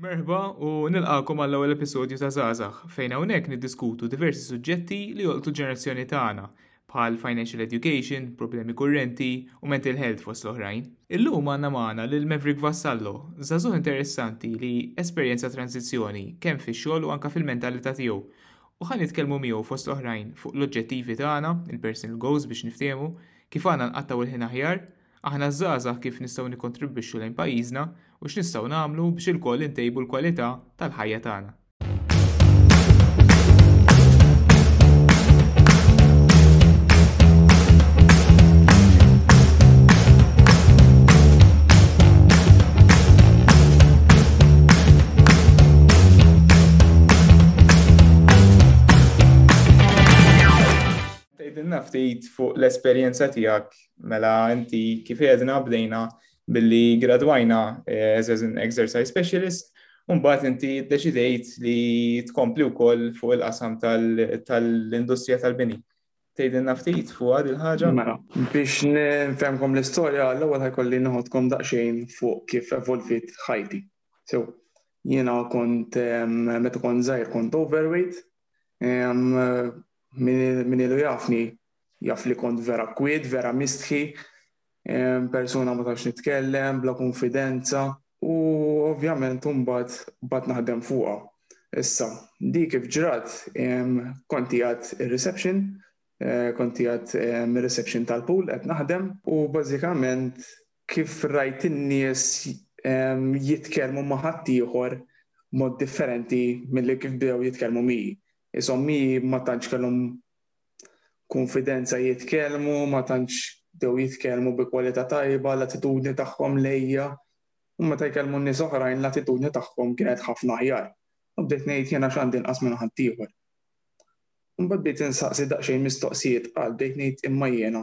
Merħba u nilqakom għall-ewwel episodju ta' Zazax, fejn hawnhekk niddiskutu diversi suġġetti li jolqtu ġenerazzjoni tagħna, bħal financial education, problemi kurrenti u mental health fost l-oħrajn. Illum għandna magħna lil Maverick Vassallo, żagħżugħ interessanti li esperjenza transizzjoni kemm fix-xogħol u anke fil-mentalità tiegħu, u ħa nitkellmu miegħu fost l-oħrajn fuq l-oġġettivi tagħna, il-personal goals biex niftiehmu, kif għandna nqattgħu l-ħin aħjar, Aħna ż-żgħażagħ kif nistgħu nikkontribwixxu lejn pajjiżna u x'nistgħu nagħmlu biex ilkoll intejbu l-kwalità tal-ħajja tagħna. ftit fuq l-esperjenza tiegħek Mela inti kif għedna bdejna billi gradwajna eh, as an exercise specialist, Umbat inti deċidejt li tkompli u koll fuq il-qasam tal-industrija tal-bini. Tejdin naftit fuq għad il-ħagġa? Mela, biex nifemkom l-istoria, l-ewel ħajkolli nħodkom daqxejn fuq kif evolvit ħajti. So, jena kont, meta kont zaħir kont overweight, minn ilu jafni jaf li kont vera kwiet, vera mistħi, persuna ma tafx nitkellem, bla kunfidenza, u ovvjament imbagħad bad naħdem fuqha. Issa, di kif ġrat, kont qiegħed ir-reception, kont qiegħed ir-reception tal-pool qed naħdem, u bażikament kif rajt in-nies jitkellmu ma' ħaddieħor b'mod differenti milli kif bdew jitkellmu miegħi. Ishom miegħi ma tantx kellhom kunfidenza jitkellmu, ma tantx bdew jitkellmu bi kwalità tajba, l-attitudni tagħhom lejja u meta jkellmu n-nies oħrajn l-attitudni tagħhom kienet ħafna aħjar. U bdejt ngħid jien għax għandi inqas minn ħaddieħor. Imbagħad bdejt insaqsi daqsxejn mistoqsijiet, qal bdejt ngħid imma jiena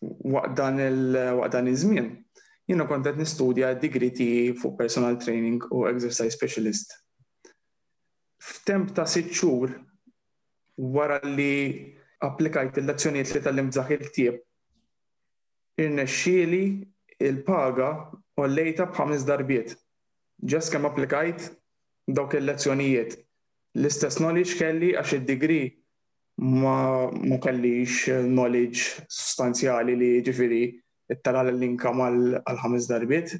waqt dan waqt dan iż-żmien, jiena kont qed nistudja d-degree tiegħi fuq personal training u exercise specialist. F'temp ta' sitt xhur wara li applikajt il-lezzjonijiet li tal-lim f'daħil ktieb, irnexxieli il-paga u lejta b'ħames darbiet. Ġast kemm applikajt dawk il-lezzjonijiet. L-istess knowledge kelli għax id-degree ma ma kellix knowledge sostanzjali li jiġifieri ttara l-income għal ħames darbiet.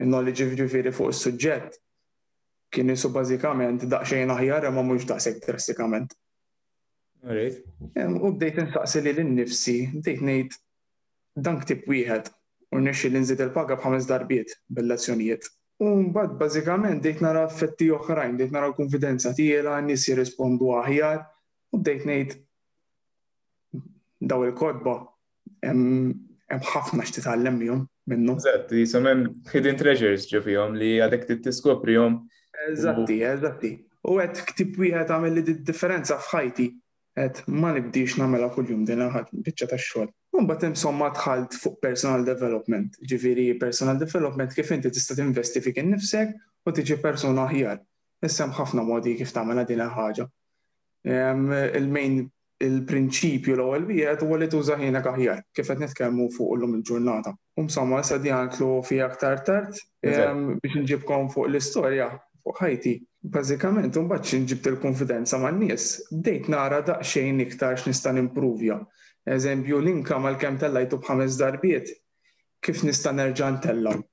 In-knowledge jiġifieri fuq is-suġġett kien isu bażikament daqsxejn aħjar imma mhux daqshekk drastikament. U bdejt insaqsi lili nnifsi, bdejt ngħid Dan ktieb wieħed u rnexxieli nżid il-paga b'ħames darbiet bil-lezzjonijiet. U mbagħad bażikament bdejt nara effetti oħrajn, bdejt nara l-kunfidenza tiela, n-nies jirrispondu aħjar u bdejt ngħid daw il-kotba hemm ħafna x'titgħallem bihom minnu. Eżatt, jisom hemm hidden treasures ġo fihom li għadek tisskoprihom. Eżatti, eżatti. U għed ktib wieħed għamel li differenza f'ħajti. Qed ma nibdiex nagħmilha kuljum din il-biċċa tax-xogħol. U mbagħad hemm somma dħalt fuq personal development, jiġifieri personal development kif inti tista' tinvesti fik innifsek u tiġi persuna aħjar. Issa hemm ħafna modi kif tagħmilha din il-ħaġa. Il-main il-prinċipju l-ewwel wieħed huwa li tuża ħinek aħjar, kif qed nitkellmu fuq illum il-ġurnata. U msomma, sa di għantlu fi aktar tard biex nġibkom fuq l-istorja fuq ħajti. Bażikament, imbagħad xi nġibt il-konfidenza man-nies, bdejt nara daqsxejn iktar x'nista' nimpruvja. Eżempju, l-inkam għalkemm tellajtu b'ħames darbiet, kif nista' nerġa' ntellgħu?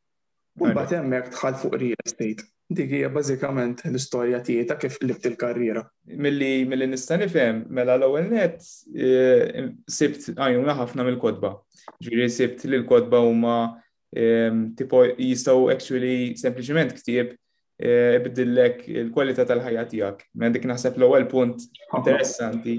U mbagħad hemmhekk dħal fuq real estate. Dik hija bażikament l-istorja tiegħi ta' kif qlibt il-karriera. Milli milli nista' nifhem, mela l-ewwel net eh, sibt għajnuna ħafna mill-kotba. Ġifieri sibt li l-kotba huma eh, tipo jistgħu actually sempliċement ktieb ibdillek il-kwalità tal-ħajja tiegħek. Minn dik naħseb l-ewwel punt interessanti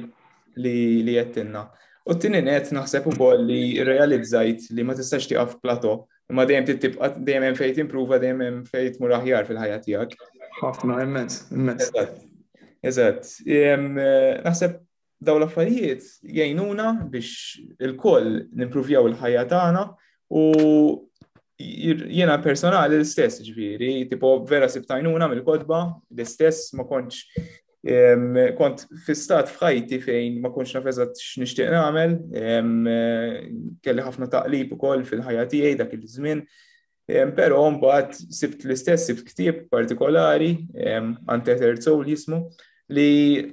li jettinna. U t-tini net naħseb ukoll li realizzajt li ma tistax tiqaf plato, imma dejjem tibqa' dejjem hemm fejn timpruva dejjem hemm fejn tmur aħjar fil-ħajja tiegħek. Ħafna immens, immens. Eżatt. Naħseb daw l-affarijiet jgħinuna biex il-koll nimpruvjaw il-ħajja tagħna u jiena personali l-istess ġviri, tipo vera sibtajnuna mill-kodba, l-istess ma konċ kont fistat fħajti fejn ma konċ nafezat x'nixtieq nagħmel, kelli ħafna taqlib ukoll fil-ħajja tiegħi dak il-żmien. Però mbagħad sibt l-istess sibt ktieb partikolari, Antethered Soul jismu, li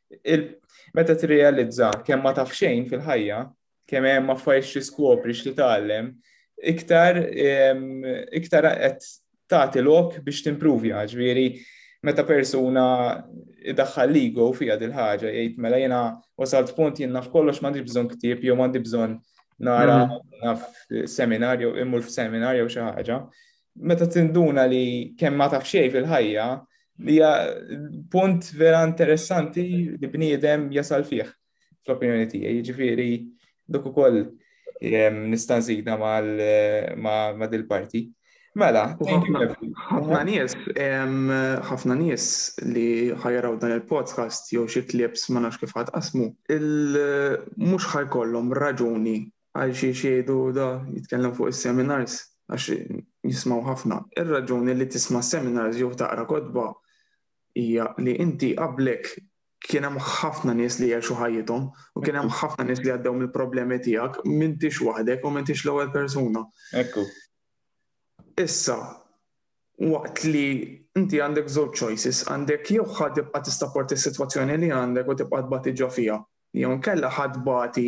meta tirrealizza kemm ma taf xejn fil-ħajja, kemm hemm affarijiet xi skopri xi tagħlem, iktar iktar qed tagħti lok biex timpruvja, ġifieri meta persuna idaħħal l-ego fija dil ħaġa jgħid mela jiena wasalt punt jien naf kollox m'għandix bżonn ktieb jew m'għandi bżonn nara mm. naf seminar jew imur f'seminar jew xi ħaġa. meta tinduna li kemm ma taf xejn fil-ħajja li hija punt vera interessanti li bniedem jasal fih fl-opinjoni tiegħi. Jiġifieri dak ukoll nista' nżidha ma' dil-parti. Mela, ħafna nies, ħafna nies li ħajraw dan il-podcast jew xi klips ma nafx kif ħad qasmu, mhux ħajkollhom raġuni Għal xiex jgħidu da jitkellem fuq is-seminars għax jismgħu ħafna. Ir-raġuni li tisma' seminars jew taqra kotba hija li inti qablek kien hemm ħafna nies li għexu ħajjithom u kien hemm ħafna nies li għaddew mill-problemi tiegħek m'intix waħdek u m'intix l-ewwel persuna. Ekku. Issa, waqt li inti għandek żewġ choices, għandek jew ħadd tibqa' tistapporti s-sitwazzjoni li għandek u tibqa' tbati ġo fiha, jew nkella ħadd bati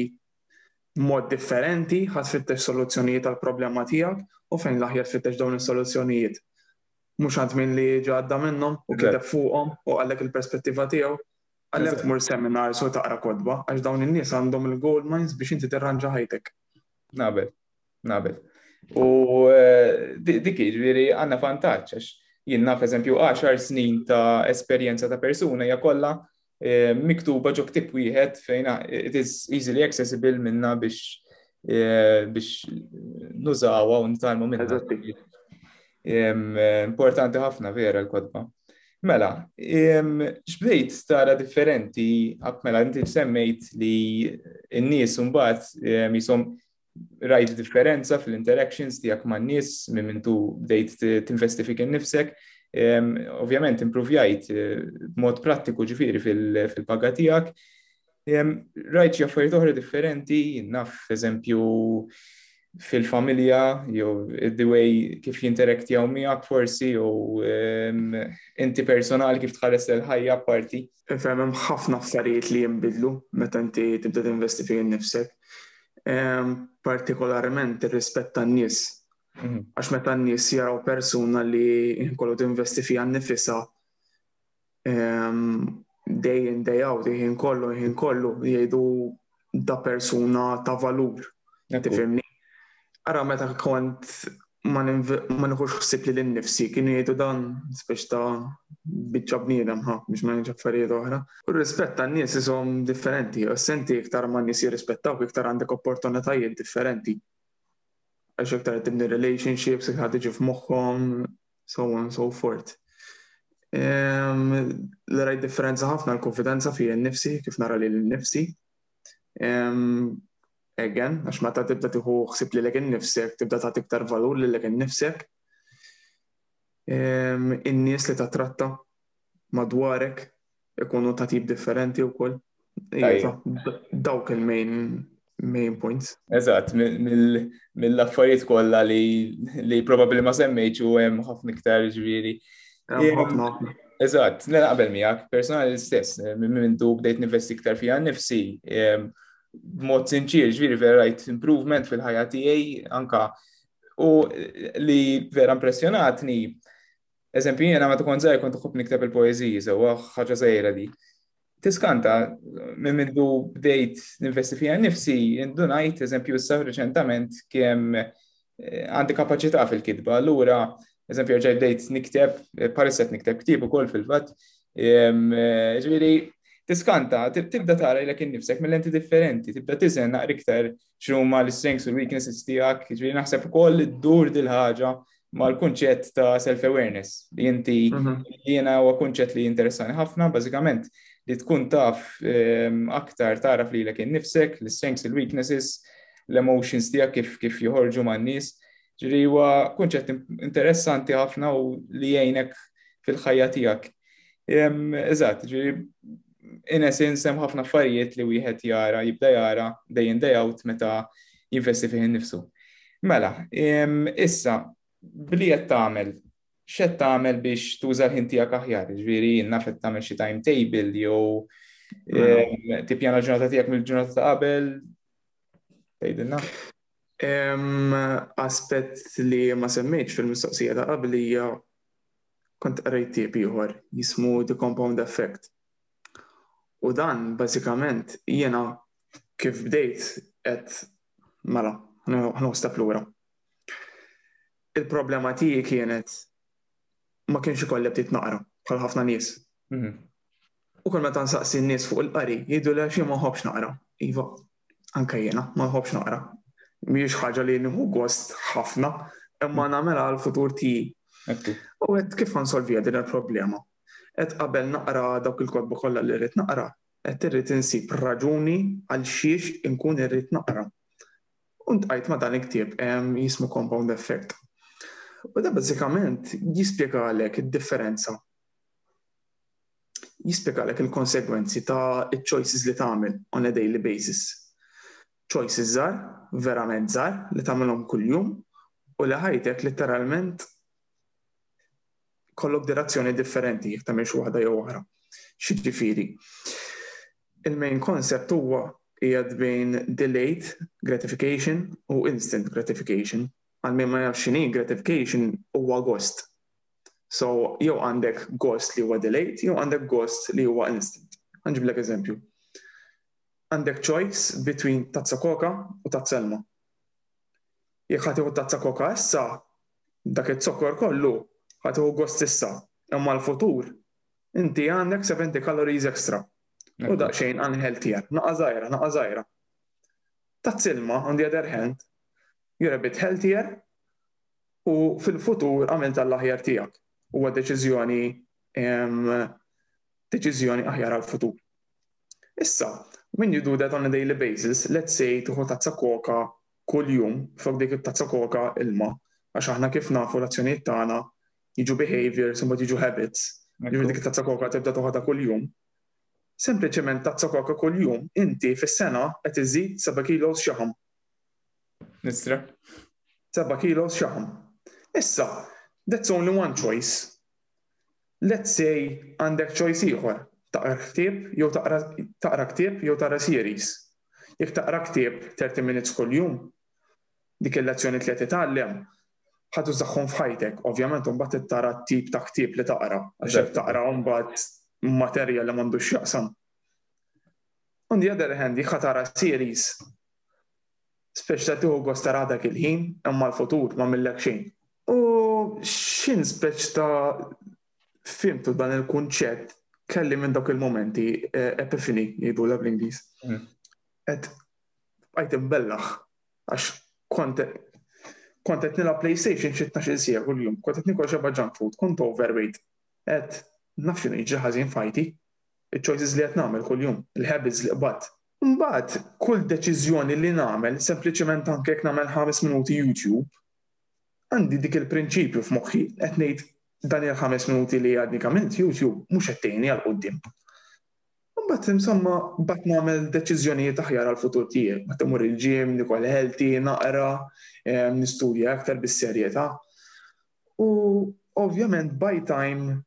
B'mod differenti, ħa tfittex soluzzjonijiet għall-problema tiegħek u fejn l-aħjar tfittex dawn is-soluzzjonijiet? Mhux għand min li ġa għadda minnhom u kiteb fuqhom u qalek il-perspettiva tiegħu? Għalhekk tmur seminars u taqra kotba, għax dawn in-nies għandhom il-gold mines biex inti tirranġa ħajtek. Naqbel, naqbel. U dik jiġifieri għandna vantaġġ għax jien naf eżempju 10 snin ta' esperjenza ta' persuna hija kollha eh, miktuba ġo ktib wieħed fejn ah, it is easily accessible minna biex eh, biex nużawa u nitalmu minna. Eh, importanti ħafna vera l-kodba. Mela, xbdejt tara differenti, mela inti semmejt li n-nies mbagħad jisom rajt differenza fil-interactions tiegħek man-nies minn mintu bdejt tinvesti fik innifsek. Ovvjament improvjajt eh, b'mod prattiku ġifieri fil-paga tiegħek. Rajt xi affarijiet oħra differenti, naf eżempju fil-familja, jew the way kif jinteraktjaw miegħek forsi, jew ehm, inti personali kif tħares l-ħajja parti. Fem, hemm ħafna affarijiet li jinbidlu meta inti tibda tinvesti fih nifsek. partikolarment ir-rispett tan-nies. Mhm. Għax meta n-nies jaraw persuna li kollu tinvesti fija nifisa day in day out, jħin kollu, jħin kollu, jgħidu da persuna ta' valur. Tifimni? Ara meta kont ma nħux ħsib li l-nifsi kienu jgħidu dan speċ ta' biċċa bniedem ħa biex ma nġab affarijiet oħra. U rispett tan nies isom differenti, u senti iktar ma nies jirrispettawk iktar għandek opportunitajiet differenti. Għax iktar tibni relationships, iktar tiġi f'moħħom, so on so forth. Li rajt differenza ħafna l-konfidenza fija n-nifsi, kif nara li l-nifsi. Egen, għax meta tibda tieħu ħsib lilek innifsek, tibda tagħti iktar valur lilek innifsek. Ehm, in-nies li tatratta madwarek ikunu ta' tip differenti wkoll. Dawk il-main main points. Eżatt, mill-affarijiet kollha li probabbli ma semmejt u hemm ħafna iktar ġifieri. Eżatt, naqbel miegħek, personali l-istess, minn mindu bdejt nivesti iktar fija nifsi, b'mod sinċir, ġviri vera rajt improvement fil-ħajja tiegħi anka u li vera impressjonatni. Eżempju, jena ma tkun zaħi kont uħob nikteb il-poeziji, sewa ħaġa zaħira di. Tiskanta, minn mindu bdejt ninvesti fija nifsi, indunajt, eżempju, s-saħ reċentament kem eh, għandi kapaċità fil-kitba, allura eżempju ġej bdejt nikteb, eh, parisset nikteb ktib ukoll fil-fatt, ehm, eh, ġifieri tiskanta, tibda tara l innifsek mill-enti differenti, tibda tiżen naqri iktar x'huma l-strengths u l-weaknesses tiegħek, ġifieri naħseb ukoll id-dur dil-ħaġa mal-kunċett ta' self-awareness li inti mhm. li jena huwa kunċett li interessani ħafna, bażikament li tkun taf ehm, aktar taraf li l-ek nifsek, l-strengths, l-weaknesses, l-emotions tiegħek kif kif joħorġu man-nies. Ġri huwa kunċett interessanti ħafna u li jgħinek fil-ħajja tiegħek. Eżatt, ġri in essence hemm ħafna affarijiet li wieħed jara, jibda jara day in day out meta jinvesti fih innifsu. Mela, issa bli qed tagħmel x'qed tagħmel biex tuża l-ħin tiegħek aħjar, ġifieri naf qed tagħmel xi timetable jew mela. tipjana ġurnata tiegħek mill-ġurnata ta' qabel, Tgħidilna? Aspett li ma semmejtx fil-mistoqsija ta' qabel hija kont qrajt tieb ieħor jismu The Compound Effect. U dan bażikament jiena kif bdejt qed mela ħnostaq lura. Il-problema tiegħi kienet ma kienx ikollha bdiet naqra bħal ħafna nies. Mhm. Ukoll meta nsaqsi n-nies fuq il-qari, jgħidu li xi ma nħobbx naqra. Iva, anke jiena ma nħobbx naqra. Mhijiex ħaġa li nieħu gost ħafna, imma nagħmilha għal futur tiegħi. U qed kif nsolvija din il-problema? Qed qabel naqra dawk il-kotba kollha li rrid naqra, qed irrid insib raġuni għal xiex inkun irrid naqra. U ntqajt ma' dan il-ktieb jismu Compound Effect. U da bażikament jispjegalek id-differenza jispjegalek il-konsegwenzi ta' ċ-choices li tagħmel on a daily basis. Choices żgħar, verament żgħar, li tagħmilhom kuljum u li ħajtek litteralment kollok direzzjoni differenti jekk tagħmilx waħda jew oħra. Xiġifieri, il-main concept huwa qiegħed bejn delayed gratification u instant gratification. Għal min ma jafx x'inhi gratification huwa gost So, jew għandek gost li huwa delayed, jew għandek gost li huwa instant. Għanġiblek eżempju. Għandek choice between tazza koka u tazza elma. Jekk ħatiħu tazza koka issa, dak it-zokkor kollu ħatiħu gost issa. Imma l-futur, inti għandek 70 calories extra. U daqxejn unhealthy, naqa zaħira, naqa zaħira. Tazza elma, on the other hand, you're a bit healthier, u fil-futur għamilt għall-aħjar tiegħek. Huwa deċiżjoni deċiżjoni aħjar għall-futur. Issa, when you do that on a daily basis, let's say tieħu tazza koka kull jum fuq dik it-tazza koka ilma, għax aħna kif nafu l-azzjonijiet tagħna jiġu behaviors, imbagħad jiġu habits, jiġu dik it-tazza koka tibda toħodha kull jum. Sempliċement tazza koka kull jum, inti fis-sena qed iżid 7 kilos xaħam. Nistra. Seba' kilos xaħam. Issa, that's only one choice. Let's say għandek choice ieħor, taqra ktieb jew taqra taqra ktieb jew tara series. Jekk taqra ktieb 30 minutes kuljum, dik il-lezzjoni tliet itgħallem, ħad użaħħom f'ħajtek, ovvjament imbagħad tara t-tip ta' ktieb li taqra, għax jekk taqra mbagħad materja li m'għandux x'jaqsam. On the other hand, jekk tara series, Speċta tieħu gost tara dak il-ħin, imma l-futur ma millek xejn. U xin speċ ta' fimtu dan il-kunċett kelli minn dawk il-momenti eh, epiphany jgħidu l bl-Ingliż. Mm. Et bajt imbellaħ għax kont kont qed nilgħab PlayStation xi 12 sija kuljum, kont qed nikol xebba junk food, kont overweight. Et naf x'inhu jiġi ħażin fajti. Il-choices li qed nagħmel kuljum, il-habits li qbad, Imbagħad kull deċiżjoni li nagħmel, sempliċement anke jekk nagħmel ħames minuti YouTube, għandi dik il-prinċipju f'moħħi, qed ngħid dan il-ħames minuti li għadni kamilt YouTube mhux qed tgħinni għal quddiem. Imbagħad insomma bad nagħmel deċiżjonijiet aħjar għal futur tiegħi, meta mur il-ġim, nikol healthy, naqra, eh, nistudja aktar bis-serjetà. U ovvjament by time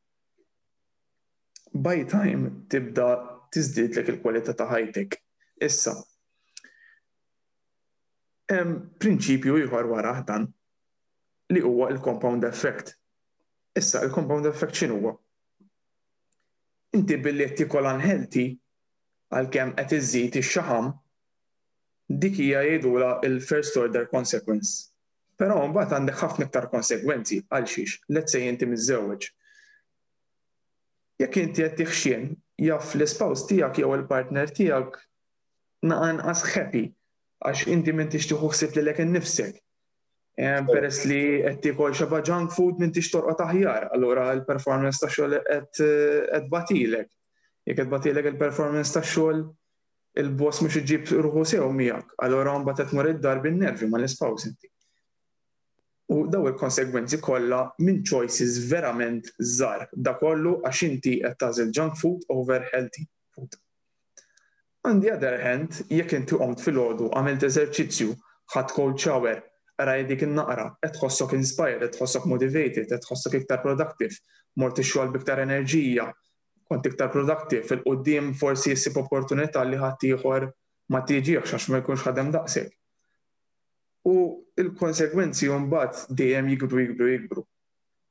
by time tibda tiżdiedlek il-kwalità ta' ħajtek. Issa, hemm prinċipju ieħor warah dan li huwa l-compound effect. Issa, il-compound effect x'inhuwa? Inti billi qed tiekol unhealthy għalkemm qed iżżid ix-xaħam, dik hija jgħidulha l-first order consequence. Però mbagħad għandek ħafna iktar konsegwenzi għal xiex? Let's say inti miżżewweġ. Jekk inti qed tiħxien, jaf l-ispouse tiegħek jew il-partner tiegħek naqa' inqas happy għax inti m'intix tieħu ħsieb lilek innifsek. Peress li qed tiekol xeba' junk food m'intix torqod aħjar, allura l-performance ta' xogħol qed batilek. Jekk qed batilek il-performance ta' xogħol, il-boss mhux iġib ruħu sew miegħek, allura mbagħad qed tmur id-dar bin-nervi mal-ispouse inti. U dawn il-konsegwenzi kollha minn choices verament żgħar, dak kollu għax inti qed tagħżel junk food over healthy food. On the other hand, jekk inti qomt filgħodu, għamilt eżerċizzju, ħadt cold shower, qrajt dik in-naqra, qed tħossok inspired, qed tħossok motivated, qed tħossok iktar productive, mort ix-xogħol b'iktar enerġija, kont iktar productive, fil-quddiem forsi ssib opportunità li ħaddieħor ma tiġihx għax ma jkunx ħadem daqshekk. U l-konsegwenzi mbagħad dejjem jikbru jikbru jikbru.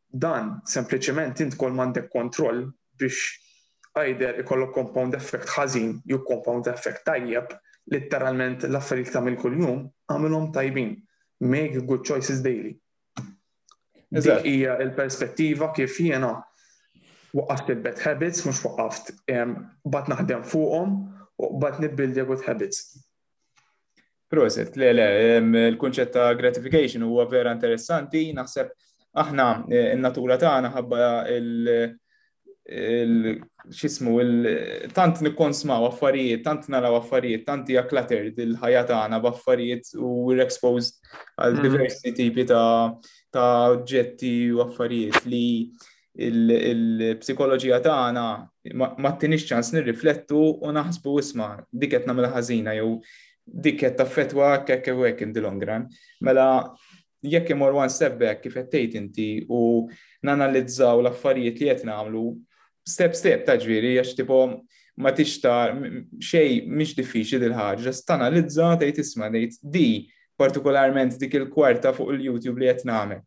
Dan sempliċement int kol m'għandek kontroll biex either ikollok compound effect ħażin jew compound effect tajjeb, litteralment l-affarijiet li tagħmel kuljum agħmilhom tajbin. Make good choices daily. Dik hija l-perspettiva kif jiena waqaft il-bad habits, mhux waqaft, bat naħdem fuqhom u bat nibbildi good habits. Proset, le, le, il-kunċett ta' gratification huwa vera interessanti, naħseb aħna eh, in-natura tagħna ħabba il- xismu, tant nikkonsmaw affarijiet, tant naraw affarijiet, tant hija cluttered il-ħajja tagħna b'affarijiet u we're exposed għal mm. diversi tipi ta' oġġetti u affarijiet li il-psikoloġija tagħna ma tinix ċans nirriflettu u naħsbu isma' dik qed nagħmel ħażina jew dik qed taffetwa kek u hekk in the long run. Mela jekk imur one step back kif qed tgħid inti u nanalizzaw l-affarijiet li qed nagħmlu step step ta' ġviri għax tipo ma tixtar xej mhix diffiċli dil ħaġa stanalizza tgħid isma' tgħid di partikolarment dik il-kwarta fuq il-YouTube li qed nagħmel.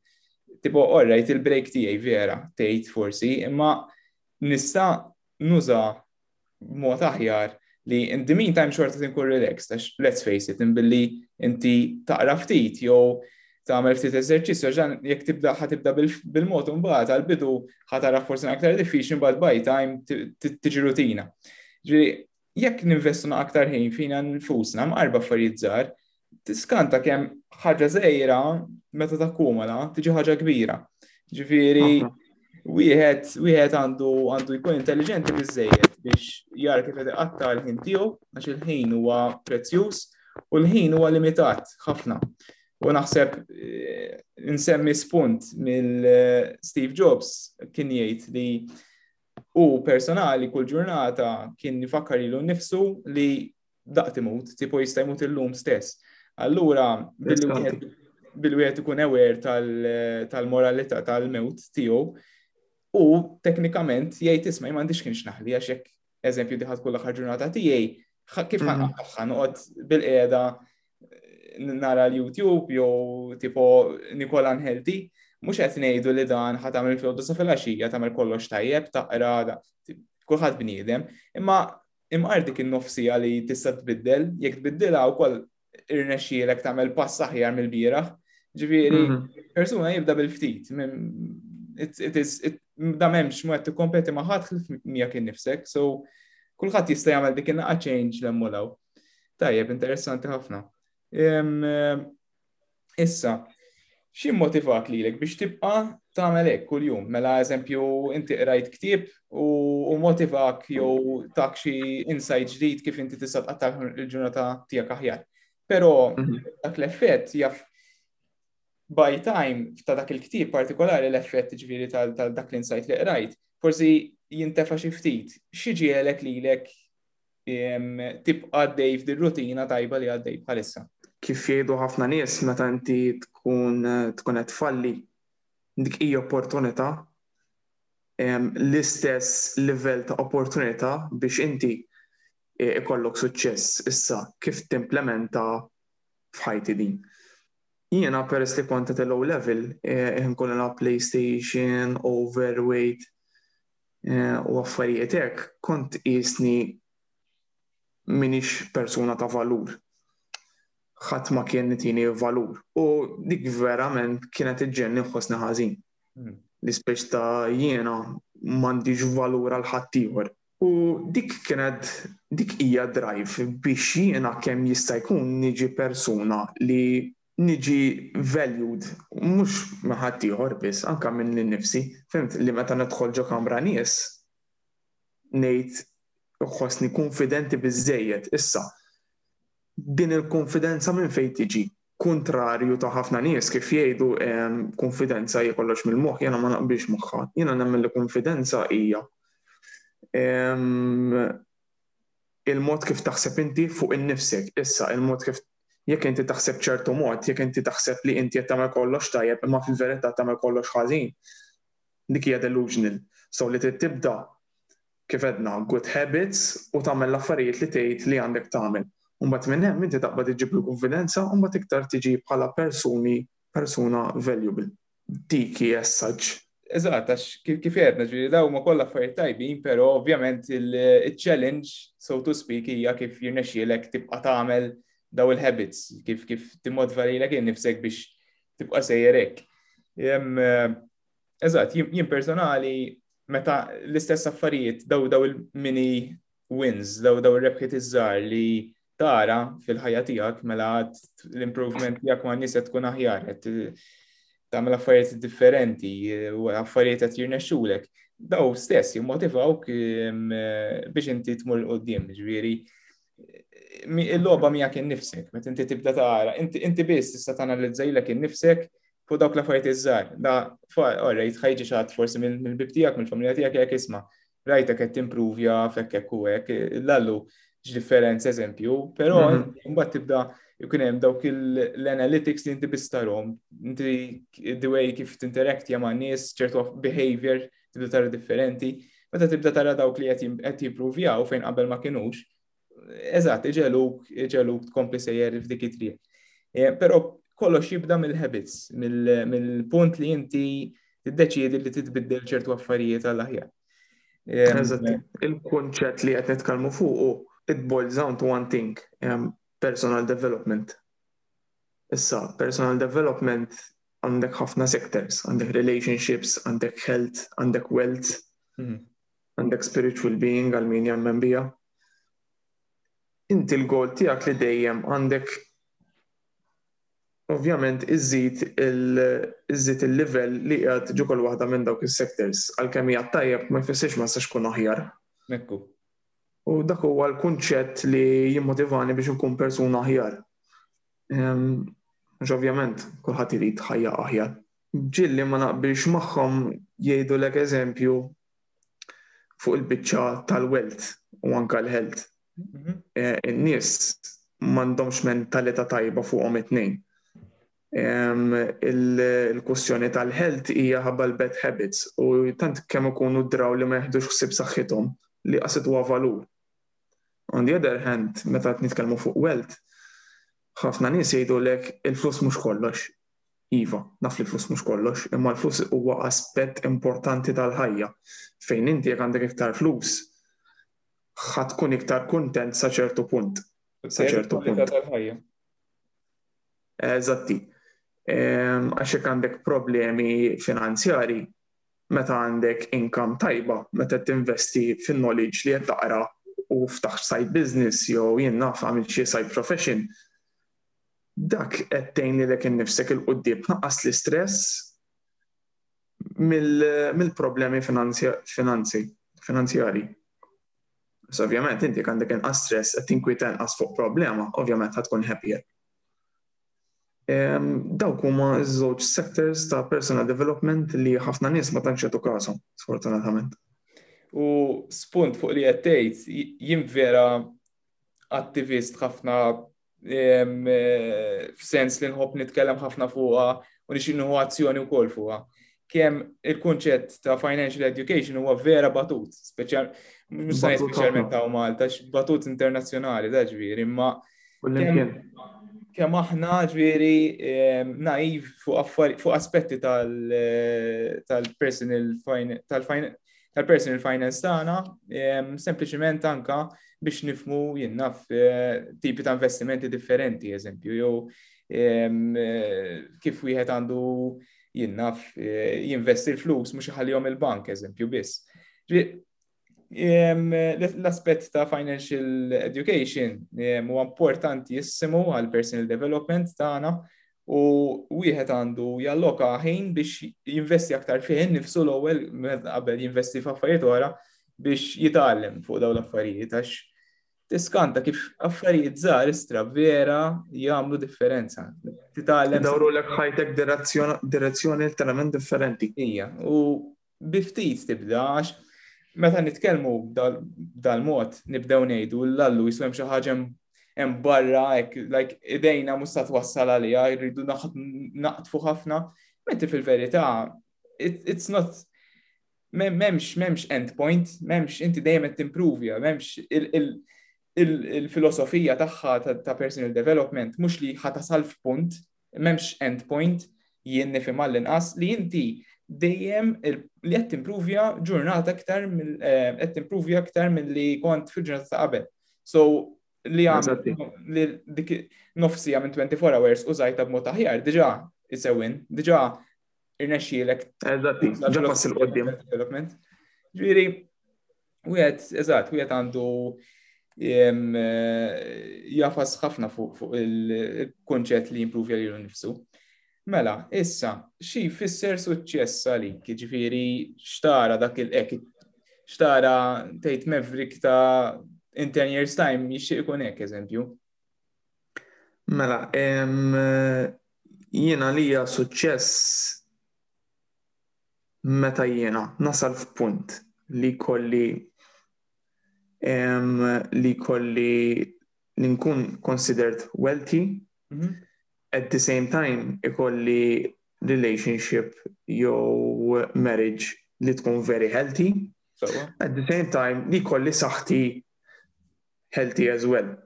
Tipo, orrajt il-break tiegħi vera, tgħid forsi, imma nista' nuża mod aħjar li in the meantime xorta tinkun relaxed, għax let's face it, billi inti taqra ftit jew tagħmel ftit eżerċizzju ġan jekk tibda ħatibda bil-mod imbagħad għall-bidu ħatara forsi aktar diffiċli mbagħad by time tiġi rutina. Ġifieri jekk ninvestu na aktar ħin fina nfusna mqarba affarijiet żgħar, tiskanta kemm ħaġa żejra meta takkumula tiġi ħaġa kbira. Ġifieri wieħed wieħed għandu għandu jkun intelligenti biżejjed biex jara kif qed iqatta' l-ħin tiegħu għax il-ħin huwa prezzjuż u l-ħin huwa limitat ħafna. U naħseb eh, nsemmi spunt mill-Steve eh, Jobs kien jgħid li U personali kull ġurnata kien nifakkar ilu nnifsu li daqt imut, tipo jista' jmut illum stess. Allura, bil-wieħed ikun ewer tal-moralità tal-mewt tiegħu, u teknikament jgħid isma' ma għandix kienx naħli għax hekk eżempju diħat kull aħħar ġurnata tiegħi, kif ħanqaħħa mm. noqgħod bil-qiegħda nara l-YouTube jew tipo Nikola Nħelti, mhux qed ngħidu li dan ħa tagħmel flodu sa filgħaxija tagħmel kollox tajjeb taqra kulħadd bniedem, imma imqar dik in-nofsija li tista' tbiddel, jekk tbiddilha wkoll irnexxielek tagħmel pass aħjar mill-bieraħ. Ġifieri, mhm. persuna jibda bil-ftit, da memx ma tikkompeti ma ħadd ħlif miegħek innifsek, so kulħadd jista' jagħmel dik in-naqa change l-emmolaw. Tajjeb, interessanti ħafna. Issa, xim motivak li l biex tibqa tagħmel hekk kuljum? Mela eżempju inti qrajt ktieb u motivak jew tak xi insight ġdid kif inti tista' tqatta' il-ġurnata tiegħek aħjar. Però mhm. dak l-effett jaf by time ta' dak il-ktieb partikolari l-effett ġviri tal dak l-insight li qrajt, forsi jintefa xi ftit. Xiġielek lilek tibqa' għaddej f'dir-rutina tajba li għaddej bħalissa. Kif jgħidu ħafna nies meta inti tkun tkun qed tfalli, dik hija opportunità l-istess livell ta' opportunità biex inti e, ikollok suċċess issa kif timplementa f'ħajti din. Jiena peress li kont qed low level, e, inkun nilgħab PlayStation, overweight, eh, u affarijiet hekk, kont isni minix persuna ta' valur. Ħadd ma kien nitini valur. U dik verament kienet iġġenni ħosni ħażin. Hmm. L-ispeċ ta' jiena m'għandix valur għal ħaddieħor. U dik kienet dik hija drive biex jiena kemm jista' jkun niġi persuna li niġi valued mhux minn ħaddieħor biss anke minni nnifsi, fimt li meta nidħol ġo kamra nies ngħid nħossni kunfidenti biżżejjed. Issa, din il-kunfidenza minn fejn tiġi? Kuntrarju ta' ħafna nies kif jgħidu kunfidenza hi kollox mill-moħħ, jiena ma naqbilx magħha. Jiena nemmen li kunfidenza hija il-mod kif taħseb inti fuq innifsek. Issa, il-mod kif Jekk inti taħseb ċertu mod, jekk inti taħseb li inti qed tagħmel kollox tajjeb imma fil-verità tagħmel kollox ħażin, dik hija delusional. So li trid tibda, kif għedna, good habits u tagħmel l-affarijiet li tgħid li għandek tagħmel. U mbagħad minn hemm inti taqbad iġġiblu kunfidenza u mbagħad iktar tiġi bħala persuni persuna valuable. dik hija s-saġġ. Eżatt, għax kif għedna ġiri daw ma kollha affarijiet tajbin, però ovvjament il-challenge, so to speak, hija kif jirnexxielek tibqa' tagħmel daw il-habits, kif kif timmodva lilek innifsek biex tibqa' sejjer hekk. Eżatt, jien personali meta l-istess affarijiet daw daw il-mini wins, daw daw ir-rebħiet iż-żgħar li tara fil-ħajja tiegħek mela l-improvement tiegħek ma' nies qed tkun aħjar qed tagħmel affarijiet differenti u affarijiet qed jirnexxulek. Daw stess jimmotivawk biex inti tmur qudiem, ġifieri il-logħba miegħek innifsek, meta inti tibda tara, inti biss tista' tanalizzajlek innifsek fuq dawk l-affarijiet iż-żgħar. Da, orrejt, ħajġi xi ħadd forsi mill-bib tiegħek, mill-familja tiegħek jekk isma' rajtek qed timpruvja f'hekk hekk u hekk, l-allu x'differenza eżempju, però mhm. mbagħad tibda jkun hemm dawk l-analytics li inti bistarom, inti the way kif tinterakt ma' nies, ċertu behavior tibda tara differenti, meta tibda tara dawk li qed jimpruvjaw fejn qabel ma kinux, eżatt, iġeluk, iġeluk tkompli sejjer f'dik it-triq. Eh, però kollox jibda mill-habits, mill-punt li inti tiddeċiedi li titbiddel ċertu affarijiet għal aħjar. Eh, Il-kunċett li qed nitkellmu fuqu it boils down to one thing, personal development. Issa, personal development għandek ħafna sectors, għandek relationships, għandek health, għandek wealth, mhm. Għandek spiritual being għal min jemmen biha. Inti l-goal tiegħek li dejjem għandek ovvjament iżid iżid il-livell li qiegħed ġu kull waħda minn dawk is-sectors. Għalkemm hija tajjeb ma jfissirx ma sax kun aħjar. Ekku. U dak huwa l-kunċett li jimmotivani biex nkun persuna aħjar. Ehm, Għax ovvjament, kulħadd irid ħajja aħjar. ġieli ma naqbilx magħhom jgħidulek eżempju fuq il-biċċa tal-wealth u anke l-health. Mhm. Eh, in-nies m'għandhomx mentalità tajba fuqhom it-tnejn. Il-kwestjoni tal-health hija ħabba l-bad habits u tant kemm ikunu draw li ma jeħdux ħsieb saħħithom li qasit huwa valur. On the other hand, meta qed nitkellmu fuq wealth, ħafna nies jgħidulek il-flus mhux kollox. Iva, naf li l-flus mhux kollox, imma l-flus huwa aspett importanti tal-ħajja, fejn inti jekk għandek iktar flus, ħa tkun iktar kuntent sa ċertu punt. Sa ċertu punt. tal-ħajja. Eżatti. Ehm, għax jekk għandek problemi finanzjari, meta għandek income tajba, meta tinvesti fin-knowledge li qed taqra u ftaħ side business jew jien naf għamil xi side profession, dak qed tgħin lilek innifsek 'il quddiem, tnaqqas l-istress mill-problemi finanzjarji. Iżda ovvjament inti jekk għandek inqas stress qed tinkwieta inqas fuq problema, ovvjament ħa tkun happier. Dawk huma ż-żewġ sectors ta' personal development li ħafna nies ma tantx jagħtu kasom, sfortunatament. U spunt fuq li qed tgħid, jien vera attivist ħafna f'sens li nħobb nitkellem ħafna fuqha u nixin nħu azzjoni u kol fuqa. Kem il-kunċett ta' financial education huwa vera batut, speċjal, mux sa' specialment ta' Malta, batut internazjonali, da' ġviri, imma. Kem aħna ġviri naiv fuq aspetti tal-personal, tal-finance, tal-personal finance tagħna, ehm, sempliċiment anka biex nifmu jinnaf eh, tipi ta' investimenti differenti, eżempju, jew ehm, eh, kif wieħed għandu jinnaf eh, jinvesti l-flus mhux iħallihom il-bank, eżempju, biss. Ehm, l-aspett ta' financial education huwa importanti jissimu għal personal development tagħna u wieħed għandu jalloka ħin biex jinvesti aktar fih innifsu l-ewwel qabel jinvesti f'affarijiet oħra biex jitgħallem fuq dawn l-affarijiet għax tiskanta kif affarijiet żgħar istra vera jagħmlu differenza. Titgħallem dawru lek ħajtek direzzjoni literalment differenti. Ija, u bi ftit tibda għax meta nitkellmu dal-mod nibdew ngħidu l-allu jisu hemm xi ħaġa hemm barra hekk like idejna mhux sa twassal għaliha jridu naqtfu ħafna. Menti fil-verità it's not memx memx end point, memx inti dejjem qed timprovja, memx il-filosofija tagħha ta' personal development mhux li ħatasal f'punt M'hemmx end point jien nifhem għall-inqas li inti dejjem li qed timpruvja ġurnata aktar eh, qed timpruvja aktar milli kont fil-ġurnata ta' qabel. So li li dik nofsija minn 24 hours u zajta b'mod aħjar, diġa jisewin, diġa irnexxielek. Eżatti, ġa pass il-qoddim. Ġviri, Wieħed, eżatt, wieħed għandu jafas ħafna fuq il-konċett li jimprovja lilu nifsu. Mela, issa, xi fisser suċċess għalik, ġifiri xtara dak il-ek, xtara tgħid mevrik ta' in 10 years time jixtieq ikun hekk eżempju. Mela, jiena lija suċċess meta jiena nasal f'punt li kolli li kolli li nkun considered wealthy, mm -hmm. at the same time ikolli relationship jew marriage li tkun very healthy, so, at the same time li kolli saħti healthy as well.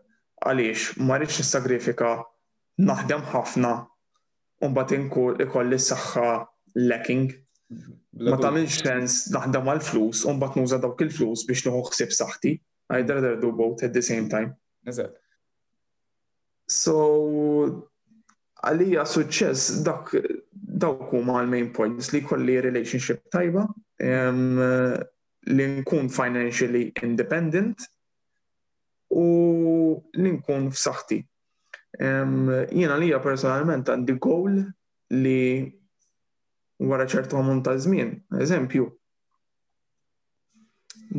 Għaliex ma rridx nissagrifika naħdem ħafna u mbagħad inkun ikolli s-saħħa lacking. Ma tagħmilx sens naħdem għal flus u mbagħad nuża dawk il-flus biex nieħu ħsieb saħħti. I'd rather do both at the same time. Eżatt. So, għalija suċċess dak dawk huma l-main points li kolli relationship tajba, li nkun financially independent u li nkun f'saħħti. Jiena lija personalment għandi goal li wara ċertu għamun ta' żmien, eżempju,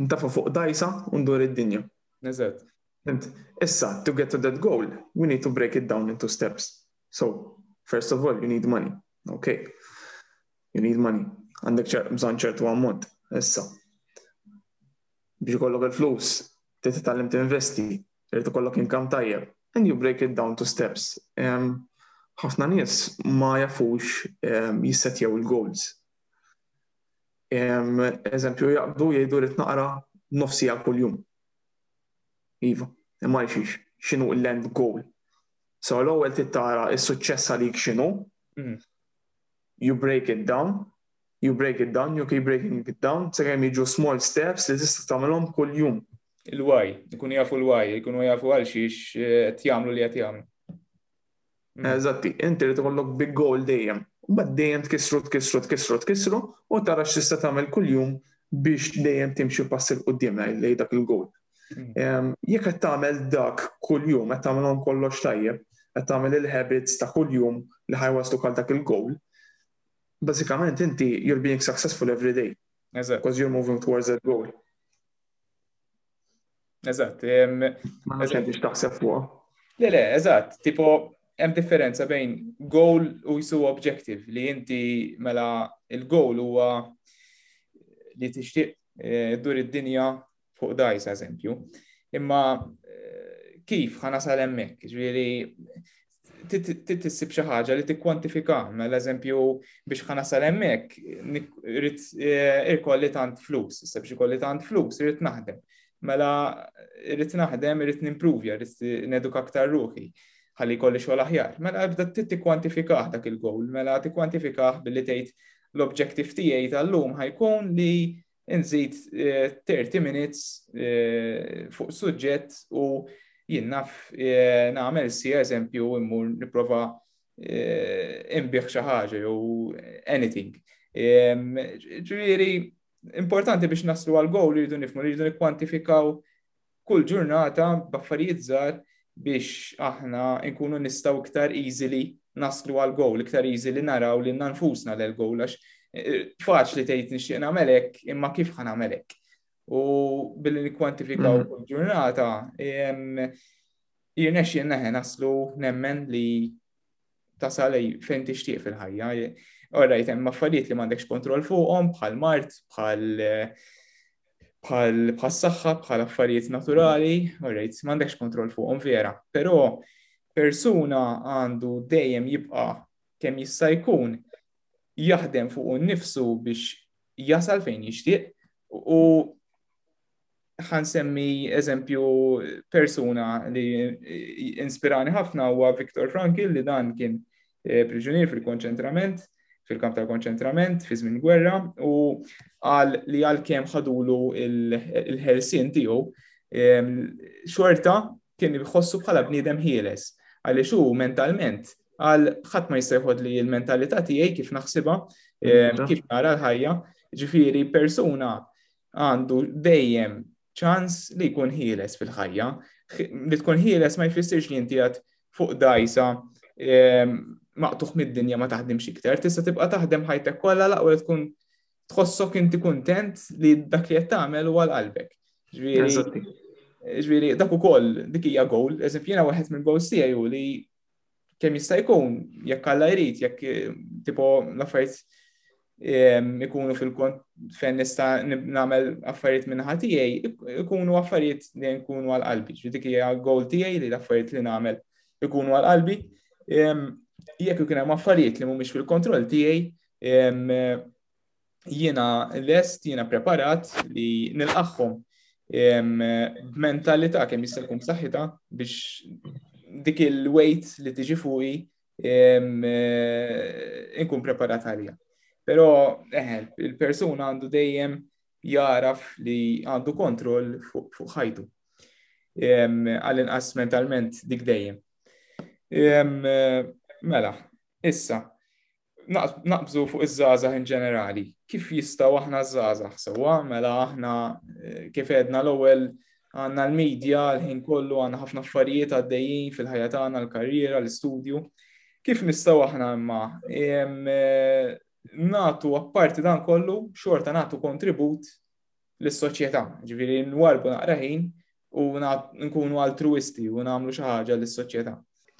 ntafa fuq dajsa u ndur id-dinja. Eżatt. Issa, to get to that goal, we need to break it down into steps. So, first of all, you need money. Okay. You need money. Għandek bżon ċertu ammont. Issa. Biex kollok il-flus, titallem t-investi, irid ikollok inkam tajjeb, and you break it down to steps. Ħafna nies ma jafux jissetjaw il-goals. Eżempju, jaqbdu jgħidu rrid naqra nofsi għal kuljum. Iva, imma xiex, xinu l-end goal. So l-ewwel tittara is-suċċess għalik xinu, mm. you break it down, You break it down, you keep breaking it down, sa kemm jiġu small steps li tista' tagħmilhom kull jum. Il-why, ikunu jafu l-why, ikunu jafu għal xiex eh, qed jagħmlu li qed jagħmlu. Mm. Eżatti, inti li tkollok big goal dejjem. Bad dejjem tkissru, tkissru, tkissru, tkissru, u tara x'tista' tagħmel kuljum biex dejjem timxi pass il qudiem lej dak il-goal. Mm. Jekk qed tagħmel dak kuljum, qed tagħmelhom kollox tajjeb, qed tagħmel il-habits ta' kuljum li ħajwaslu għal dak il-goal, bażikament inti you're being successful every day. Eżatt. Because you're moving towards that goal. Eżatt. Ma nafx inti x'taħseb fuqha. Le, le, eżatt. Tipo, hemm differenza bejn goal u jisu objective li inti mela il-goal huwa li tixtieq eh, dur id-dinja fuq dajsa eżempju. Imma eh, kif ħana sal hemmhekk, ġifieri titissib xi ħaġa li tikkwantifika, mela eżempju biex ħana sal hemmhekk irid eh, irkolli tant flus, issa biex ikolli tant flus irid naħdem. Mela irid naħdem, irid nimpruvja, irid neduka aktar ruħi ħalli kolli xogħol aħjar. Mela ebda tikkwantifikah dak il-gowl, mela tikkwantifikah billi tgħid l-objektiv tiegħi tal-lum ħajkun li nżid 30 minutes fuq suġġett u jien naf eh, nagħmel si eżempju immur nipprova eh, imbieħ xi ħaġa jew anything. Ġifieri importanti biex naslu għal gowl li rridu nifmu li rridu nikkwantifikaw kull ġurnata b'affarijiet żgħar biex aħna nkunu nistaw iktar easily naslu għal goal, iktar easily naraw li nanfusna l goal għax eh, faċ li tgħid nixtieq nagħmelek imma kif ħan għamelek. U billi nikkwantifikaw mm. kull ġurnata, jirnexxi neħe naslu nemmen li tasal fejn tixtieq fil-ħajja. Orrajt, hemm affarijiet li m'għandekx kontroll fuqhom bħal mart, bħal bħal saħħa, bħal affarijiet naturali, orrajt, m'għandekx kontroll fuqhom vera. Però persuna għandu dejjem jibqa' kemm jista' jkun jaħdem fuq nifsu biex jasal fejn jixtieq u ħansemmi eżempju persuna li inspirani ħafna huwa Viktor Frankl li dan kien eh, priġunier fil-konċentrament, fil-kamp tal-konċentrament, fi żmien gwerra, u għal li għal kem ħadulu il-ħelsin tiegħu, ehm, xorta kien jħossu bħala bniedem ħieles, għaliex hu mentalment għal ħadd ma jista' jħod li l-mentalità tiegħi kif naħsibha, ehm, kif nara l-ħajja, ġifieri persuna għandu dejjem ċans li jkun ħieles fil-ħajja. Li tkun ħieles ma jfissirx li inti għad fuq dajsa ehm, maqtuħ mid-dinja ma taħdimx iktar, tista' tibqa' taħdem ħajtek kollha laqwa tkun tħossok inti kuntent li dak li qed tagħmel huwa qalbek. Ġifieri, ġifieri dak ukoll dik hija goal, eżempju jiena waħed mill-goals tiegħi li kemm jista' jkun, jekk alla jrid, jekk tipo l-affarijiet ehm, ikunu fil-kont fejn nista' nagħmel affarijiet minn ħatijaj, ikunu affarijiet li nkunu għal qalbi. Ġi dik hija goal tiegħi li l-affarijiet li nagħmel ikunu għal qalbi. Ehm, jekk ikun hemm affarijiet li mhumiex fil-kontroll tiegħi, ehm, jiena lest, jiena preparat li nilqaħħom b'mentalità kemm jista' jkun b'saħħitha biex dik il-wejt li tiġi fuqi inkun preparat għalija. Però eh, il-persuna għandu dejjem jaraf li għandu kontroll fuq ħajtu. Għall-inqas mentalment dik dejjem. Mela, issa, naqbżu fuq iż-żgħażagħ in ġenerali. Kif jistgħu aħna żgħażagħ sewwa mela aħna eh, kif għedna l-ewwel għandna l-medja l-ħin kollu għandna ħafna affarijiet għaddejjin fil-ħajja tagħna, l-karriera, l-istudju. Kif nistgħu aħna imma eh, natu apparti dan kollu xorta natu kontribut lis-soċjetà, ġifieri nwarbu naqraħin u nkunu altruisti u nagħmlu xi ħaġa lis-soċjetà.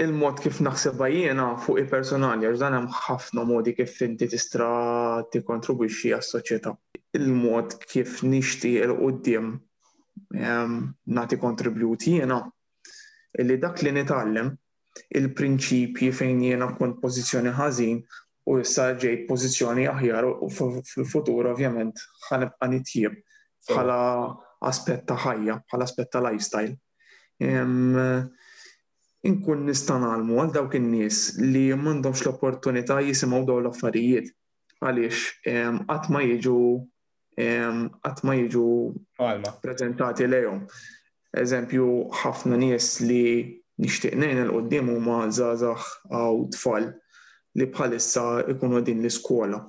Il-mod kif naħsebha jiena fuq il-personali għax dan hemm ħafna modi kif inti tistra tikkontribwixxi għas-soċjetà. Il-mod kif nixti il qudiem ehm, nagħti kontribjut jiena li dak li nitgħallem il-prinċipji fejn jiena kont pożizzjoni ħażin u issa ġejt pożizzjoni aħjar u fil-futur ovvjament ħanibqa' nitjieb bħala aspett ta' ħajja, bħala aspett ta' lifestyle. Inkun nista' nagħlmu għal dawk in-nies li m'għandhomx l-opportunità jisimgħu dawn l-affarijiet għaliex qatt ma jiġu qatt ma jiġu prezentati lejhom. Eżempju, ħafna nies li nixtieq ngħin il qudiem huma żgħażagħ għaw tfal li bħalissa ikunu din l-iskola.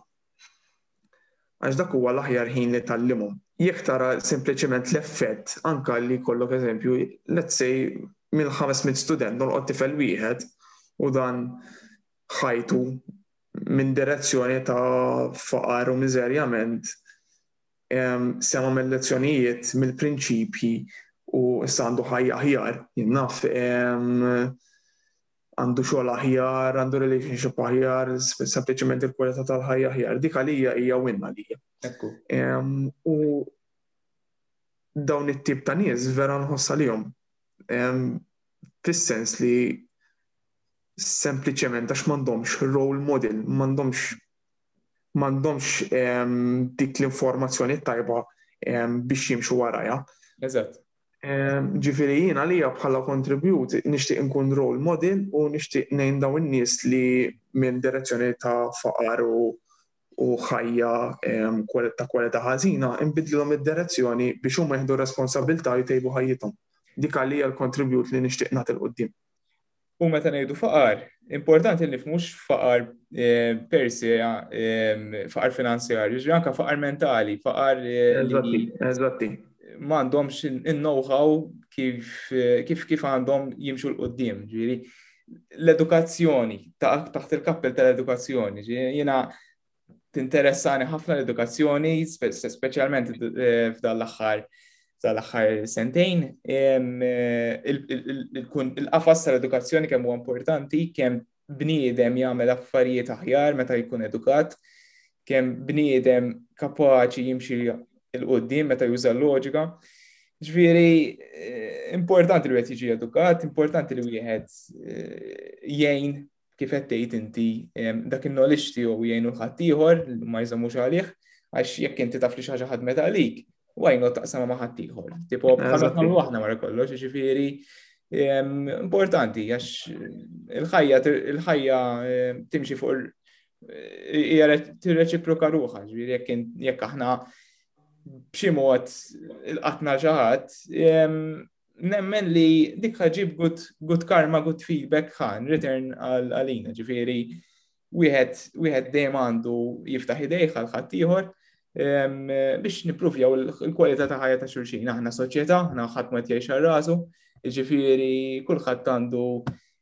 Għax dak huwa l-aħjar ħin li tallimhom. Jekk tara sempliċement l-effett anka li kollok eżempju, let's say mill-500 student nolqot tifel wieħed u dan ħajtu minn direzzjoni ta' faqar u miżerjament, sema' mil-lezzjonijiet, mill-prinċipji u issa għandu ħajja aħjar, jien naf, għandu xogħol aħjar, għandu relationship aħjar, sempliċement il-kwalità tal-ħajja aħjar. Dik għalija hija win għalija. U dawn it-tip ta' nies vera nħoss għalihom. Fis-sens li sempliċement għax m'għandhomx role model, m'għandhomx m'għandhomx ehm, dik l-informazzjoni tajba ehm, biex jimxu warajha. Eżatt. Ehm, ġifieri jiena għalija bħala kontribut nixtieq nkun role model u nixtieq ngħin daw in-nies li minn direzzjoni ta' faqar u u ħajja ta' kwalità ħażina imbidlilhom id-direzzjoni biex huma jieħdu responsabilità jtejbu ħajjithom. Dik għalija l-kontribut li nixtieq nagħti l-qudiem. U meta ngħidu faqar, importanti li mhux faqar eh, per se eh, faqar finanzjarju, ġri anka faqar mentali, faqar eh, li eżatti. ma għandhomx in-know-how kif kif kif għandhom jimxu l-qoddim, ġiri l-edukazzjoni, taħt il-kappell tal-edukazzjoni, ġiri jina tinteressani ħafna l-edukazzjoni, speċjalment eh, f'dan l-aħħar tal-aħħar sentejn. Eh, il-qafas tal-edukazzjoni kemm huwa importanti, kemm bniedem jagħmel affarijiet aħjar meta jkun edukat, kemm bniedem kapaċi jimxi il-qoddim meta juża l-loġika. Ġviri, eh, importanti li wieħed jiġi edukat, importanti li wieħed jgħin kif qed tgħid inti dak in-knowledge tiegħu jgħinu l-ħadd ieħor ma jżammux għalih għax jekk inti taf li xi ħaġa ħadmet għalik, why not taqsam ma' ħadd ieħor. Tipo bħalma nagħmlu aħna wara kollox, jiġifieri importanti għax il-ħajja il-ħajja timxi fuq hija tirreċiproka ruħha, ġifieri jekk aħna b'xi mod il-qatna ġaħat, nemmen li dik ħagġib good karma, good feedback ħan, return għalina, ġifiri, wieħed dejjem għandu jiftaħ idejħ għal ħaddieħor ehm, biex nipruvjaw il-kwalità ta' ħajja ta' xulxin. Aħna soċjetà, aħna ħadd ma jgħix għal rasu, ġifiri kulħadd għandu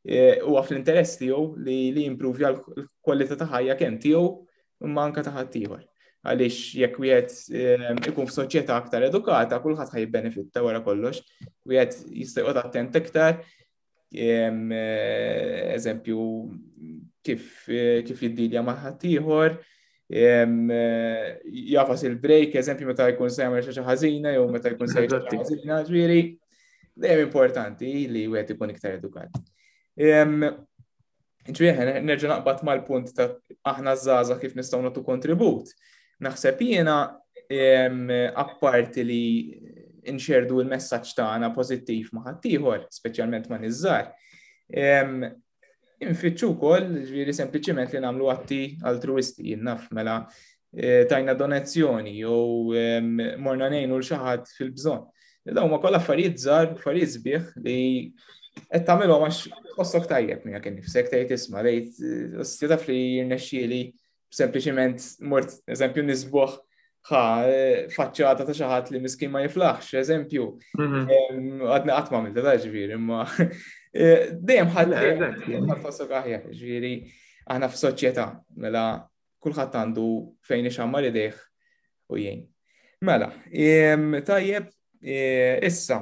eh, huwa fl-interess tiegħu li jimprovja l-kwalità ta' ħajja kemm tiegħu imma anka ta' ħaddieħor. Għaliex jekk wieħed ehm, ikun f'soċjetà aktar edukata, kulħadd ħaj benefitta wara kollox, wieħed jista' jqgħod attent iktar, ehm, eh, eżempju kif eh, kif jiddilja ma' ħaddieħor, ehm, eh, jafas il-break, eżempju meta jkun se jagħmel xi ħażina jew meta jkun se jagħmel ħażina, ġieri dejjem importanti li wieħed ikun iktar edukat. Ġvieħe, nerġa naqbad mal-punt ta' aħna zaza kif nistaw natu kontribut. Naħseb jiena apparti li nxerdu il-messaġġ tagħna pożittiv ma' ħaddieħor, speċjalment ma' niżżar. Infittxu wkoll ġifieri sempliċiment li nagħmlu atti altruisti, jinnaf mela eh, tajna donazzjoni jew ehm, morna ngħinu l xi ħadd fil-bżonn. Dawn ma kollha affarijiet żgħar, affarijiet sbieħ li qed tagħmilhom għax tħossok tajjeb miegħek innifsek tgħid isma' lejt eh, taf li jirnexxieli sempliċiment mort eżempju nisbuħ ħa eh, faċċata ta' xi ħadd li miskin ma jiflaħx, eżempju. Mhm. Ehm, għadna qatt ma' għamilta ta' ġifieri, imma eh, dejjem ħadd ħadd aħjar, ġifieri aħna f'soċjetà mela kulħadd għandu fejn ixammar idejh u jgħin. Mela, tajjeb e, issa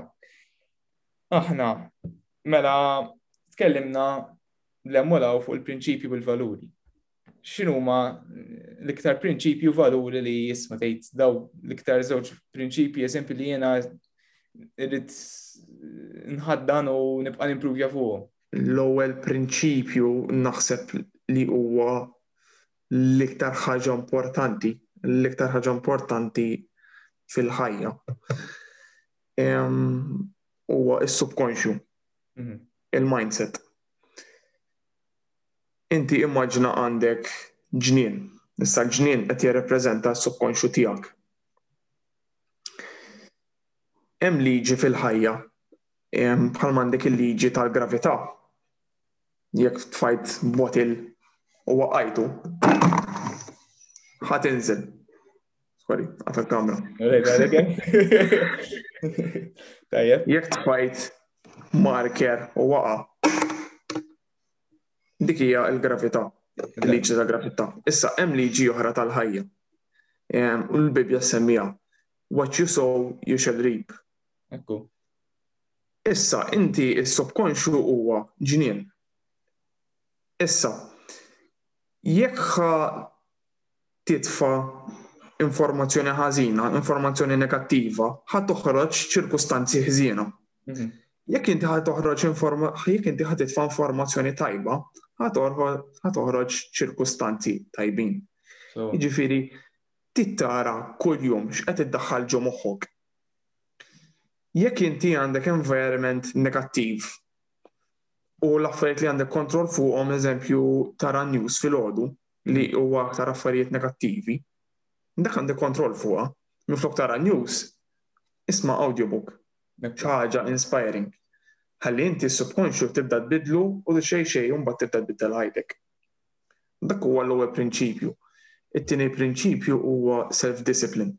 aħna mela tkellimna l-emmolaw fuq il-prinċipju u l-valuri. X'inhu ma l-iktar prinċipju valuri li jisma tgħid daw l-iktar żewġ prinċipji eżempju li jiena irrid nħaddan u nibqa' nimpruvja fuqhom. L-ewwel prinċipju naħseb li huwa l-iktar ħaġa importanti, l-iktar ħaġa importanti fil-ħajja. Huwa s-subkonxju, mhm. il-mindset. Inti immaġina għandek ġnien. Issa l-ġnien qed jirrepreżenta s-subkonxju tiegħek. Hemm liġi fil-ħajja Bħal m'għandek il-liġi tal-gravità. Jekk tfajt botil u waqajtu, ħat inżel. Sorry, għata kamra. Tajjeb. Jek tfajt marker u waqa. Dik hija l-gravità, il-liġi ta' gravità. Issa hemm liġi oħra tal-ħajja. U l-Bibja semmija. What you sow, you shall reap. Hekk hu. Issa, inti s-subkonxju huwa ġnien. Issa, jekk ħa titfa' informazzjoni ħażina, informazzjoni negattiva, ħa toħroġ ċirkustanzi ħżiena. Jekk inti ħa toħroġ jekk inti ħa titfa' informazzjoni tajba, ħa toħroġ ċirkustanzi tajbin. Jiġifieri tittara kuljum x'qed iddaħħal ġo moħħok. Jekk inti għandek environment negattiv u l-affarijiet li għandek kontroll fuqhom, eżempju, tara news fil-ħodu li mm. huwa aktar affarijiet negattivi, dak għandek kontroll fuqha, minflok tara news, isma' audiobook, ħaġa inspiring. Ħalli inti s-subkonxju tibda tbidlu u li xej xej un tibda tbidda ħajtek. Dak huwa l-ewwel prinċipju. It-tieni prinċipju huwa self-discipline.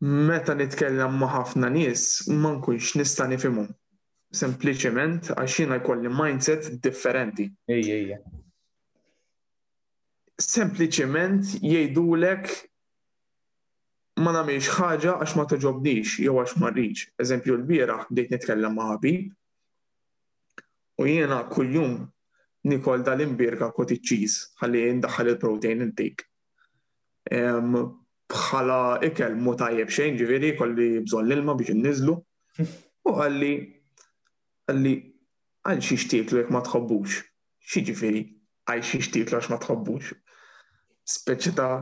meta nitkellem ma' ħafna nies ma nkunx nista' nifhimhom. Sempliċement għax jiena jkolli mindset differenti. Ejja, ejja. Sempliċement jgħidulek ma nagħmilx ħaġa għax ma toġobnix jew għax ma rridx. Eżempju l-bieraħ bdejt nitkellem ma' ħabib u jiena kuljum nikol dal-imbirka kot iċ-ċiż ħalli ndaħħal il-protein intake. bħala ikel mu tajjeb xejn, ġifieri kolli bżonn l-ilma biex inniżlu. U għalli għalli għal xiex tieklu jekk ma tħobbux. Xi ġifieri għal xiex tieklu għax ma tħobbux. Speċi ta'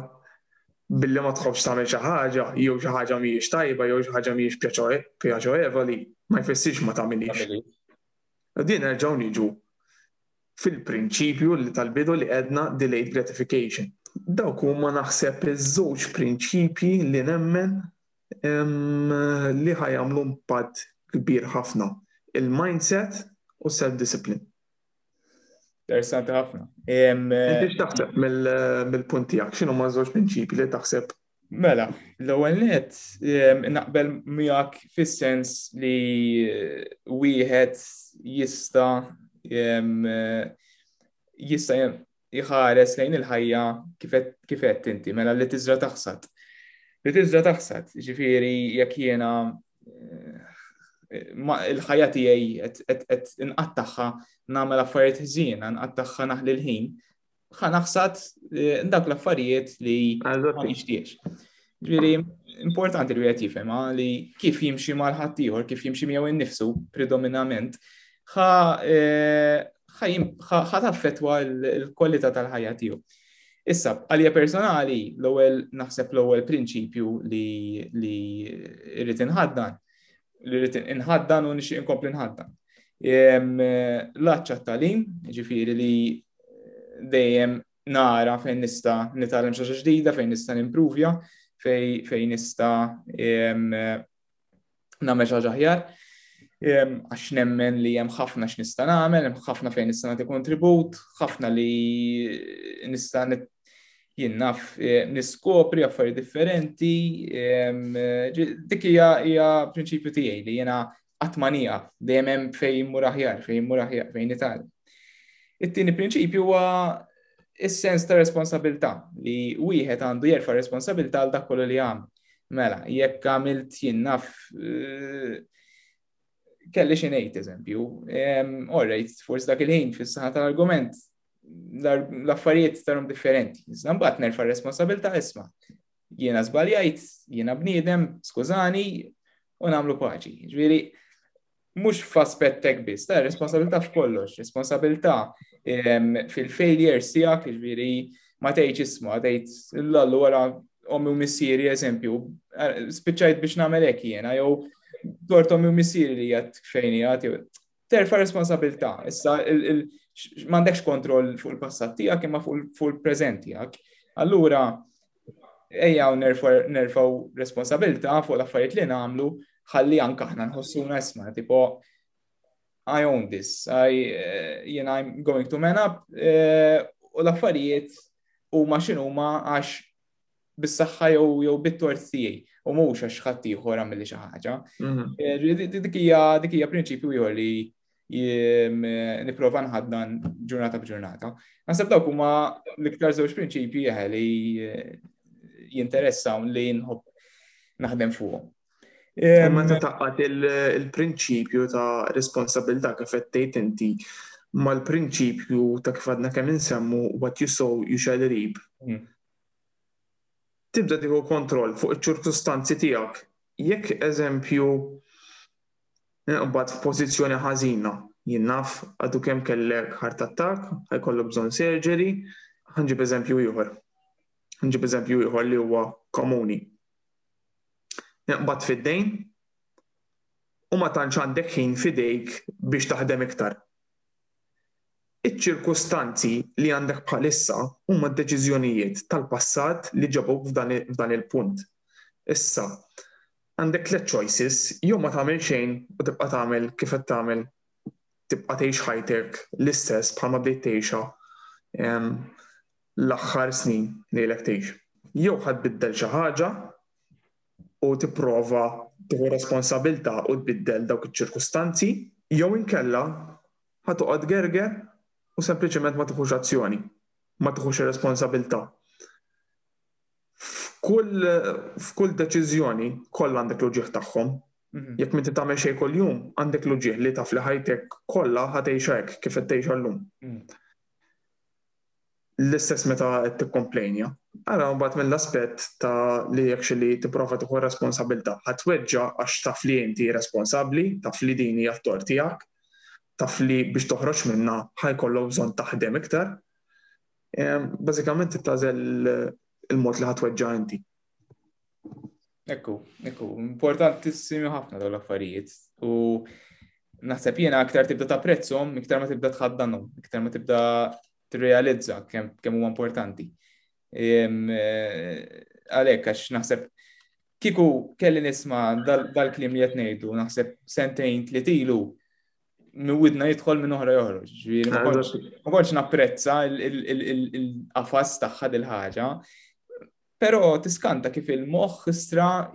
billi ma tħobbx tagħmel xi ħaġa, jew xi ħaġa mhijiex tajba, jew xi ħaġa mhijiex pjaċevoli, ma jfissirx ma tagħmilix. Din erġgħu niġu fil-prinċipju li tal-bidu li għedna delayed gratification. Dawk huma naħseb iż-żewġ prinċipji li nemmen li ħajamlu impatt kbir ħafna. Il-mindset u self-discipline. Interessanti ħafna. Inti x'taħseb mill-punt tiegħek? X'inhu ma' żewġ prinċipji li taħseb Mela, l-ewwel net ehm, naqbel miegħek fis-sens li eh, wieħed jista' ehm, eh, jista' jħares lejn il-ħajja kifet inti, mela li tiżra taħsad. Li tiżra taħsad, ġifieri jekk jiena eh, il-ħajja tiegħi qed inqattaħħa nagħmel affarijiet ħżiena, nqattaħħa naħli l-ħin, ħa naħsad eh, dak l-affarijiet li ma nixtiex. Ġifieri importanti li wieħed jifhem ah, li kif jimxi mal-ħadd ieħor, kif jimxi miegħu innifsu predominament, ħa eh, taffetwa l-kwalità tal-ħajja tiegħu. Issa, għalija personali, l-ewwel naħseb l-ewwel prinċipju li rrid inħaddan li rrit inħaddan u nixtieq inkompli nħaddan. L-aċċa talim, ġifiri li dejjem nara fejn nista nitalem xaġa ġdida, fejn nista nimprovja, fejn nista nagħmel xaġa ħjar. Għax nemmen li hemm ħafna x'nista' nagħmel, hemm ħafna fejn nista' nagħti kontribut, ħafna li nista' jien naf eh, niskopri affari differenti, dik hija hija prinċipju tiegħi li jiena qatt ma nieqaf, dejjem hemm fejn mur aħjar, fejn mur aħjar, fejn ital. It-tieni prinċipju huwa is-sens ta' responsabilità li wieħed għandu jerfa' responsabilità għal dak kollu li għamel. Mela, jekk għamilt jien naf eh, kelli xi ngħid eżempju, orrejt forsi dak il-ħin fis-saħħa tal-argument l-affarijiet tarom differenti. Iżda mbagħad nerfa' r-responsabilità isma' jiena żbaljajt, jiena bniedem, skużani, u nagħmlu paċi. Ġifieri, mhux f'aspett tek biss, ta' responsabilità f'kollox, responsabilità ehm, fil-failure tiegħek, ġifieri ma tgħidx isma' tgħid l-allu wara ommi u missieri eżempju, spiċċajt biex nagħmel hekk jiena jew tort ommi u missieri li jgħat fejni jgħat terfa' responsabilità. Issa m'għandekx kontroll fuq il-passat tiegħek imma fuq il-preżent tiegħek. Allura ejja nerfaw responsabilità fuq l-affarijiet li nagħmlu ħalli anke aħna nħossuna isma' tipo I own this, I, eh, you know, I'm going to man up, eh, u l-affarijiet u ma xinu ma għax bis-saħħa jew bit-tort tiegħi u mhux għax ħadd ieħor għamilli xi ħaġa. Mhm. Eh, dik hija prinċipju ieħor li nipprova nħaddan ġurnata b'ġurnata. Naħseb dawk huma l-iktar żewġ prinċipji li eh, jinteressaw li nħobb naħdem fuqhom. Meta taqqat il-prinċipju ta' responsabilità kif qed tgħid inti mal-prinċipju ta' kif għadna kemm insemmu what you sow you shall reap. Hmm. Tibda tieħu kontroll fuq iċ-ċirkustanzi tiegħek. Jekk eżempju nqbad f'pożizzjoni ħażina, jien naf għadu kemm kellek heart attack, ħajkollok bżonn surgery, ħanġib eżempju ieħor. Ħanġib eżempju ieħor li huwa komuni. Inqbadt fid-dejn u ma tantx għandek ħin f'idejk biex taħdem iktar. Iċ-ċirkustanzi li għandek bħalissa huma d-deċiżjonijiet tal-passat li ġabuk f'dan il-punt. Issa, għandek tliet choices, jew ma tagħmel xejn u tibqa' tagħmel kif qed tagħmel, tibqa' tgħix ħajtek l-istess bħalma bdejt tgħixha, l-aħħar snin li ilek tgħix. Jew ħadd biddel xi ħaġa u tipprova tieħu responsabilità u tbiddel dawk iċ-ċirkustanzi, jew inkella ħa toqgħod gerger u sempliċement ma tieħux azzjoni, ma tieħux ir-responsabilità. F'kull deċiżjoni kollha għandek l-uġieħ tagħhom. Mhm. Jekk minti tagħmel xejn kuljum, għandek l-uġieħ li taf li ħajtek kollha ħa tgħixha hekk kif qed tgħixha llum. Mhm. l-istess meta qed tikkomplejnja. Ara mbagħad mill-aspett ta' li jekk xi li tipprova tieħu responsabilità ħadd tweġġa' għax taf li inti responsabbli, taf li din hija t-tort tiegħek, taf li biex toħroġ minnha ħajkollok bżonn taħdem iktar. Bażikament tagħżel il-mod li ħadd tweġġa' inti. Ekku, ekku, importantissimi ħafna dawn l-affarijiet. U naħseb jiena aktar tibda ta' prezzhom, iktar ma tibda tħaddanhom, iktar ma tibda tirrealizza kemm huwa importanti. Ehm, eh, għalhekk għax naħseb kiku kelli nisma dal-klim li qed ngħidu, naħseb sentejn tliet ilu miwidna jidħol minn oħra joħroġ. Ma konċ napprezza il-qafas tagħha dil-ħaġa. Però tiskanta kif il-moħħ istra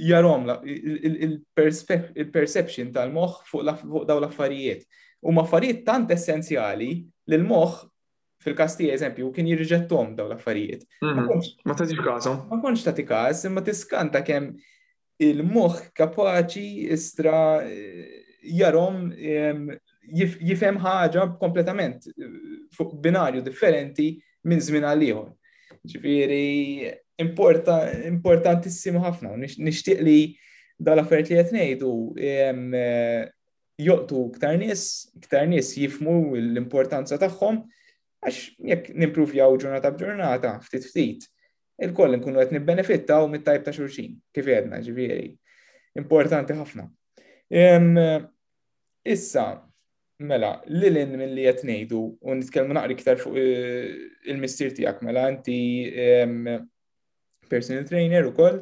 jarom il-perception tal-moħħ fuq daw l-affarijiet. U affarijiet tant essenzjali li l-moħħ fil-kasti eżempju kien jirriġettom daw l-affarijiet. Mhm. Ma tagħtix kasom. Ma konx tagħti kas, imma tiskanta kemm il-moħħ kapaċi istra jarom jifhem ħaġa kompletament fuq binarju differenti minn żmien għal ieħor. Ġifieri importantissimu ħafna, nixtieq li dal-affarijiet li qed ngħidu eh, joqtu ktar nies, ktar nies jifmu l-importanza tagħhom għax jekk nimpruvjaw ġurnata b'ġurnata ftit ftit ilkoll inkunu qed nibbenefittaw mit-tajb ta' xulxin, kif għedna, ġifieri. Importanti ħafna. Issa, mela, lilin minn li qed ngħidu u nitkellmu naqri iktar fuq eh, il-missier tiegħek, mela inti personal trainer ukoll.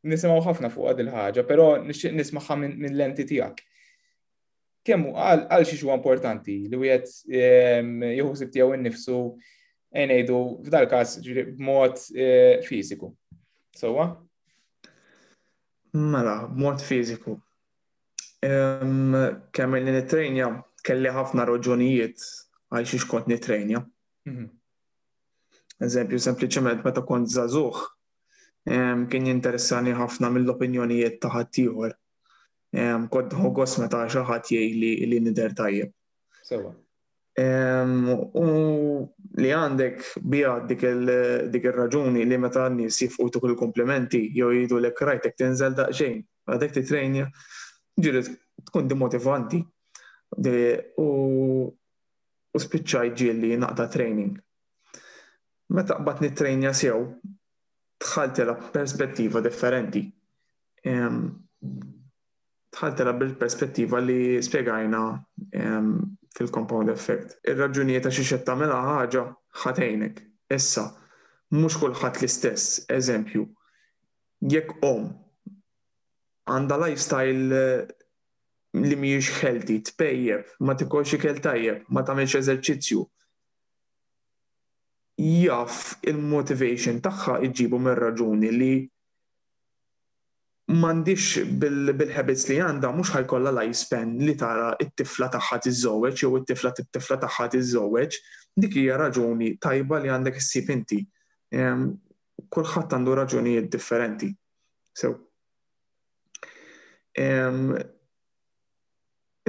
Nisimgħu ħafna fuq għad il-ħaġa, però nixtieq nismaħħa minn lenti tiegħek. kemm għal għal xiex huwa importanti li wieħed ehm, jieħu sib tiegħu innifsu ngħidu f'dal każ b'mod eh, fiżiku. Sewwa? Mela, b'mod fiżiku. Ehm, kemm li nittrejnja kelli ħafna raġunijiet għal xiex kont nittrejnja. Mhm. Eżempju, sempliċement meta kont zazuħ, ehm, kien jinteressani ħafna mill-opinjonijiet ta' ħaddieħor kont ħogos meta xi ħadd jgħidli li nidher tajjeb. Sewa. U li għandek bija dik il-raġuni li meta n-nies jifqutuk il-komplimenti jew jgħidu lek rajtek tinżel daqsxejn, għadek titrejnja, ġiri tkun dimotivanti. U spiċċaj ġieli naqta training. Meta qbad nittrejnja sew, tħaltela perspettiva differenti. tħaltela bil-perspettiva li spiegajna fil-compound effect. Ir-raġunijiet ta' xiex qed tagħmilha ħaġa ħatejnek. Issa, mhux kulħadd l-istess, eżempju, jekk om għandha lifestyle li mhijiex healthy, tpejjeb, ma tikolx ikel tajjeb, ma tagħmilx eżerċizzju. Jaf il-motivation tagħha iġġibu mir-raġuni li m'għandhiex bil-habits li għandha mhux ħa jkollha life span li tara t-tifla tagħha tiżżewweġ jew it-tifla tat-tifla tagħha tiżżewweġ. Dik hija raġuni tajba li għandek issib inti. Kulħadd għandu raġunijiet differenti. Sew.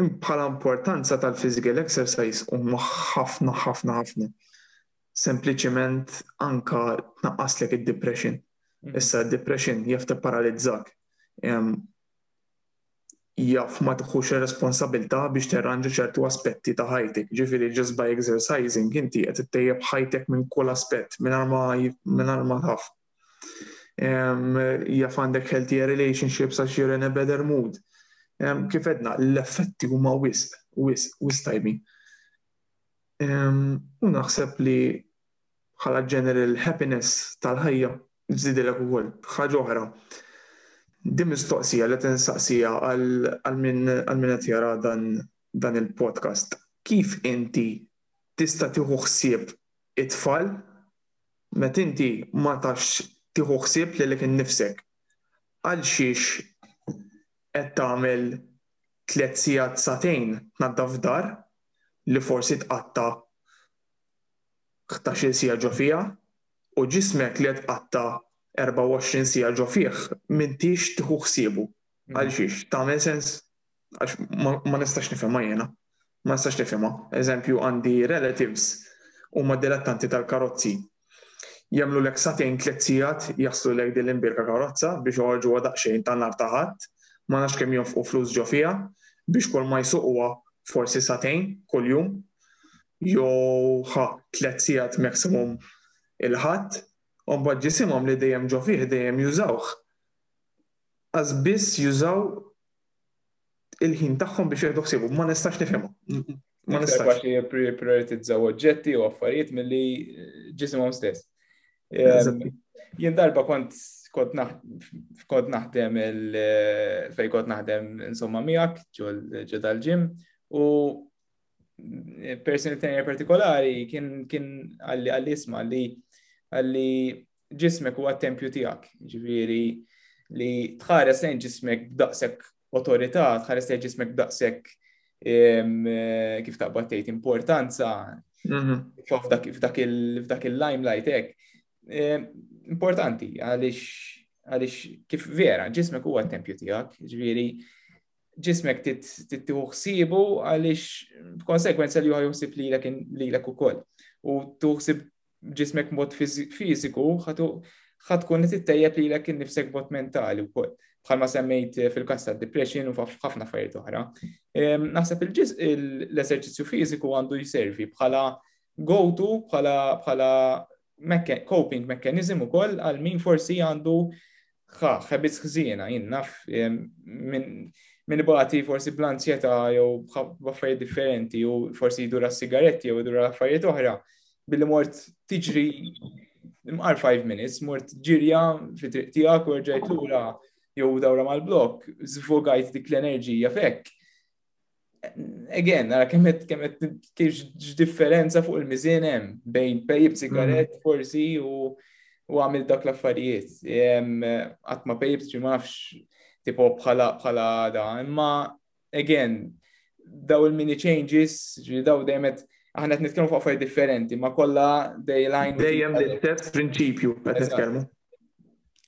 Bħala importanza tal-physical exercise huma ħafna ħafna ħafna. sempliċement anka tnaqqaslek id-depression. Mhm. Issa id-depression jaf tipparalizzak. Jaf ma tħux responsabilta biex terranġa ċertu aspetti ta' ħajtek. Ġifiri just by exercising inti qed ittejjeb ħajtek minn kull aspett mingħajr ma taf. Jaf għandek healthier relationships għax you're in a better mood. Kif edna, l-effetti huma wisq, wisq, wisq tajbin. U naħseb li bħala general happiness tal-ħajja żidilek ukoll ħaġa oħra. Din mistoqsija li tinsaqsija għal min qed jara dan il-podcast. Kif inti tista' tieħu ħsieb it-tfal meta inti ma tafx tieħu ħsieb lilek innifsek? Għal xiex qed tagħmel tliet sigħat sagħtejn tnaddaf dar li forsi tqatta' ħdax-il siegħa ġo fiha u ġismek li qed tqatta' erbgħa u għoxrin siegħa ġo fih m'intix tieħu ħsiebu. Għalxiex? Tagħmel sens? Għax ma nistax nifhimha jiena. Ma nistax nifhimha. Eżempju, għandi relatives huma dilettanti tal-karozzi Jagħmlulek sagħtejn tliet sigħat jaslulek din l-imbierka karozza biex joħorġuha daqsxejn ta' nhar ta' Ħadd, ma nafx kemm jonfqu flus ġo fiha biex kull ma jsuquha forsi sagħtejn kuljum jew ħa tliet sigħat maximum il-Ħadd, u mbagħad ġisimhom li dejjem ġo fih dejjem jużawh. Qas biss jużaw il-ħin tagħhom biex jieħdu ħsiebu. Ma nistax nifhimha. Ma nistax. Għax jipprioritizzaw oġġetti u affarijiet milli ġisimhom stess. Jien darba kont kont naħdem fej kont naħdem insomma miegħek ġo dal-ġim u personal trainer partikolari kien kien għalli għalli isma għalli għalli ġismek huwa t-tempju tiegħek, ġifieri li tħares lejn ġismek b'daqshekk otorita, tħares lejn ġismek b'daqshekk eh, kif taqbad tgħid importanza, mhm. xof f'dak il-limelight hekk. Importanti għaliex għaliex kif vera ġismek huwa t-tempju tiegħek, ġifieri ġismek tittiħu xsibu għaliex b'konsekwenza li juħaj juħsib li l-ek u koll. U tuħsib ġismek mod fiżiku, ħa tkun qed ittejjeb lilek innifsek b'mod mentali wkoll bħalma semmejt eh, fil-kas ta' depression u ħafna affarijiet oħra. Ehm, naħseb l-eżerċizzju fiżiku għandu jservi bħala go-to, bħala coping mechanism ukoll għal min forsi għandu ħa, ħebiz ħżiena, jien naf minn bati forsi bl-ansjeta jew b'affarijiet differenti u forsi jidur għas-sigaretti jew jidur affarijiet oħra billi mort tiġri imqar 5 minutes, mort ġirja fi triq tiegħek u rġajt lura jew dawra mal-blok, żvogajt dik l-enerġija fekk. again, nara kemm qed kif differenza fuq il-miżien hemm bejn pejjib sigaret mm. forsi u u għamil dak l-affarijiet. Qatt ma pejjib ġi ma nafx tipo bħala bħala da, imma again daw il-mini changes, ġi daw dejjem aħna qed nitkellmu fuq affarijiet differenti, ma kollha dejlajn. Dejjem l-istess prinċipju qed nitkellmu.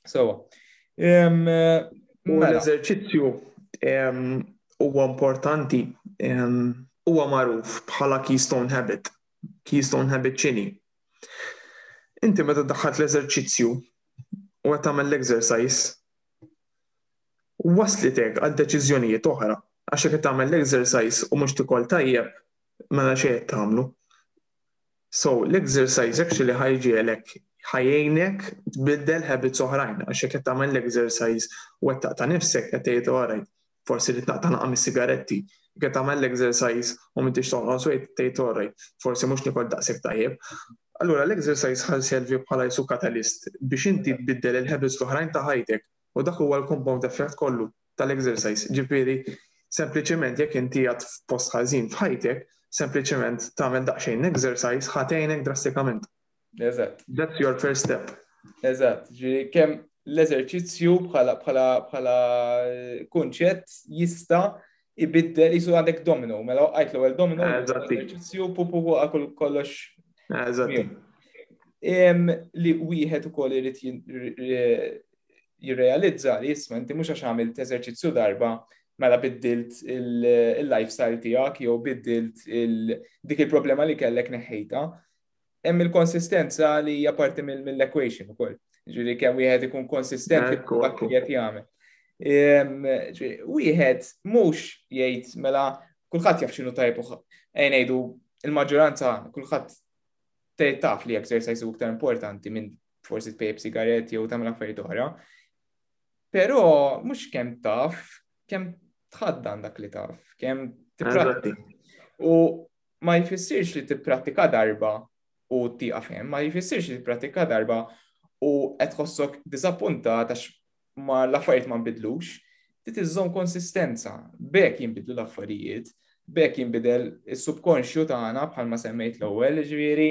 Sewa. U mela. l-eżerċizzju huwa importanti huwa magħruf bħala keystone habit. Keystone habit ċini. Inti meta daħħalt l-eżerċizzju u qed tagħmel l-exercise, waslitek għal deċiżjonijiet oħra għax jekk tagħmel l-exercise u mhux tikol tajjeb, mela xejn qed tagħmlu. So l-exercise actually ħa jġiegħlek ħa jgħinek tbiddel habits oħrajn għax jekk qed tagħmel l-exercise u qed taqta' nifsek qed tgħid orajt forsi li taqta' naqa' mis-sigaretti. Jekk qed tagħmel l-exercise u m'intix tonqos wejt tgħid orajt forsi mhux nikol daqshekk tajjeb. Allura l-exercise ħa jservi bħala jisu katalist biex inti tbiddel il-habits l-oħrajn ta' ħajtek u dak huwa l-compound effect kollu. tal-exercise, ġifieri sempliċement jekk inti għad f'post ħażin f'ħajtek, sempliċement tagħmel daqsxejn exercise ħatejnek drastikament. Eżatt. That's your first step. Eżatt, ġifieri kemm l-eżerċizzju bħala bħala bħala eh, kunċett jista' ibiddel jisu għandek domino, mela għajt l-ewwel domino, eh, eżerċizzju pupu għakul kollox. Eh, eżatt. Li wieħed ukoll irid jirrealizza li jisma inti mhux għax għamilt eżerċizzju darba mela biddilt il-lifestyle tiegħek jew biddilt dik il-problema li kellek neħħejta. Hemm il-konsistenza li hija parti mill-equation ukoll. Ġifieri kemm wieħed ikun konsistenti dak li qed jagħmel. Wieħed mhux jgħid mela kulħadd jaf x'inhu tajb ngħidu il-maġġoranza kulħadd taf li exercise u iktar importanti minn forsi tpejb sigaret jew tagħmel affarijiet oħra. Però mhux kemm taf, kemm tħaddan dak li taf, kemm tipprattika. U ma jfissirx li tipprattika darba u tieqaf hemm, ma jfissirx li tipprattika darba u qed tħossok diżappuntat għax ma l-affarijiet ma nbidlux, trid iżżomm konsistenza. Bek jinbidlu l-affarijiet, bek jinbidel is-subkonxju tagħna bħalma semmejt l-ewwel, ġifieri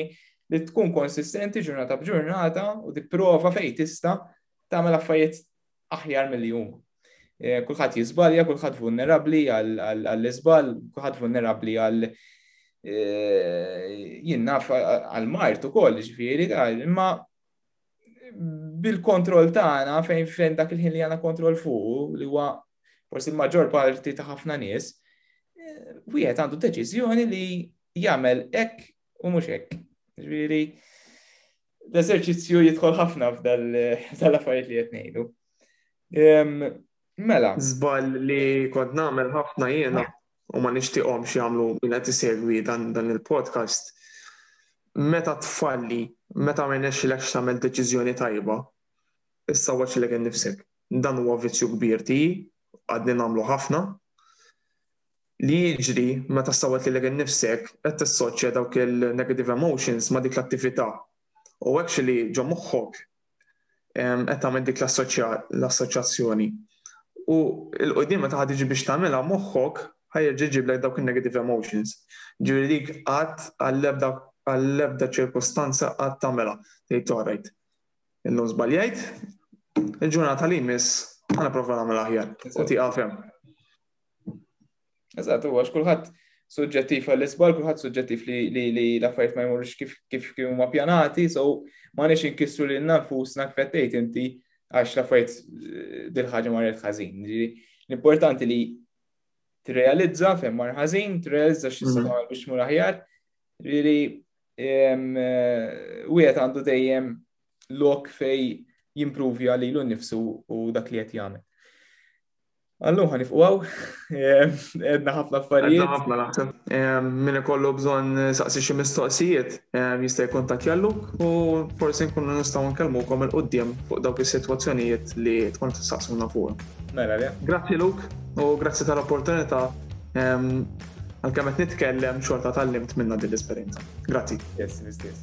li tkun konsistenti ġurnata b'ġurnata u tipprova fejn tista' tagħmel affarijiet aħjar milli huma. Eh, kulħadd jiżbalja, kulħadd vulnerabbli għall-iżbal, kulħadd vulnerabbli għal eh, jinnaf għal-mart ukoll, ġifieri, imma bil-kontroll tagħna fejn fejn dak il-ħin li għandna kontroll fuq li huwa forsi l-maġġor parti ta' ħafna nies, eh, wieħed għandu deċiżjoni li jagħmel hekk u mhux hekk. Ġifieri l-eżerċizzju jidħol ħafna f'dal-affarijiet li qed ngħidu. Ehm, mela. Żball li kont nagħmel ħafna jiena u ma nixtieqhomx jagħmlu min qed isegwi dan, dan il-podcast, meta tfalli, meta ma jnexxilekx tagħmel deċiżjoni tajba, issa waċ li nifsek. Dan huwa vizzju kbir ti, għadni nagħmlu ħafna, li jiġri meta sawet li l nifsek qed tissoċja dawk il-negative emotions ma dik l-attività. U actually ġo moħħok qed tagħmel dik l-assoċjazzjoni. U l-qudiem meta ħadd jiġi biex tagħmilha moħħok ħajrġa' ġiblek dawk in-negative emotions. Ġifieri dik qatt għall-ebda ċirkustanza qatt tagħmilha. Tgħid orajt. Illum żbaljajt, il-ġurnata li jmiss ħana prova nagħmel aħjar. U tieqaf hemm. Eżatt, huwa x'kulħadd suġġettiv għall-isbal, kulħadd suġġettiv li l-affarijiet ma jmurux kif kienu ma pjanati, so ma nix inkissru li nfusna kif tgħid inti għax l-affarijiet eh, dil-ħaġa marret ħażin. L-importanti li tirrealizza fejn mar ħażin, tirrealizza x'issa mhm. tagħmel biex mur aħjar, li eh, wieħed għandu dejjem lok fej jimprovja li l-nifsu u dak li qed jagħmel. Allum ħan ifqu għaw, edna ħafna affarijiet. Edna ħafna naħseb. Min ikollu bżon saqsi xi mistoqsijiet jista' jkuntat jallu u forsi nkunu nistgħu nkellmukom il-qudiem fuq dawk is-sitwazzjonijiet li tkun tistaqsuna fuq. Mela le. Grazzi Luk u grazzi tal-opportunità għalkemm qed nitkellem xorta tal-limt minna din l-esperjenza. Grazzi. Yes, yes, yes.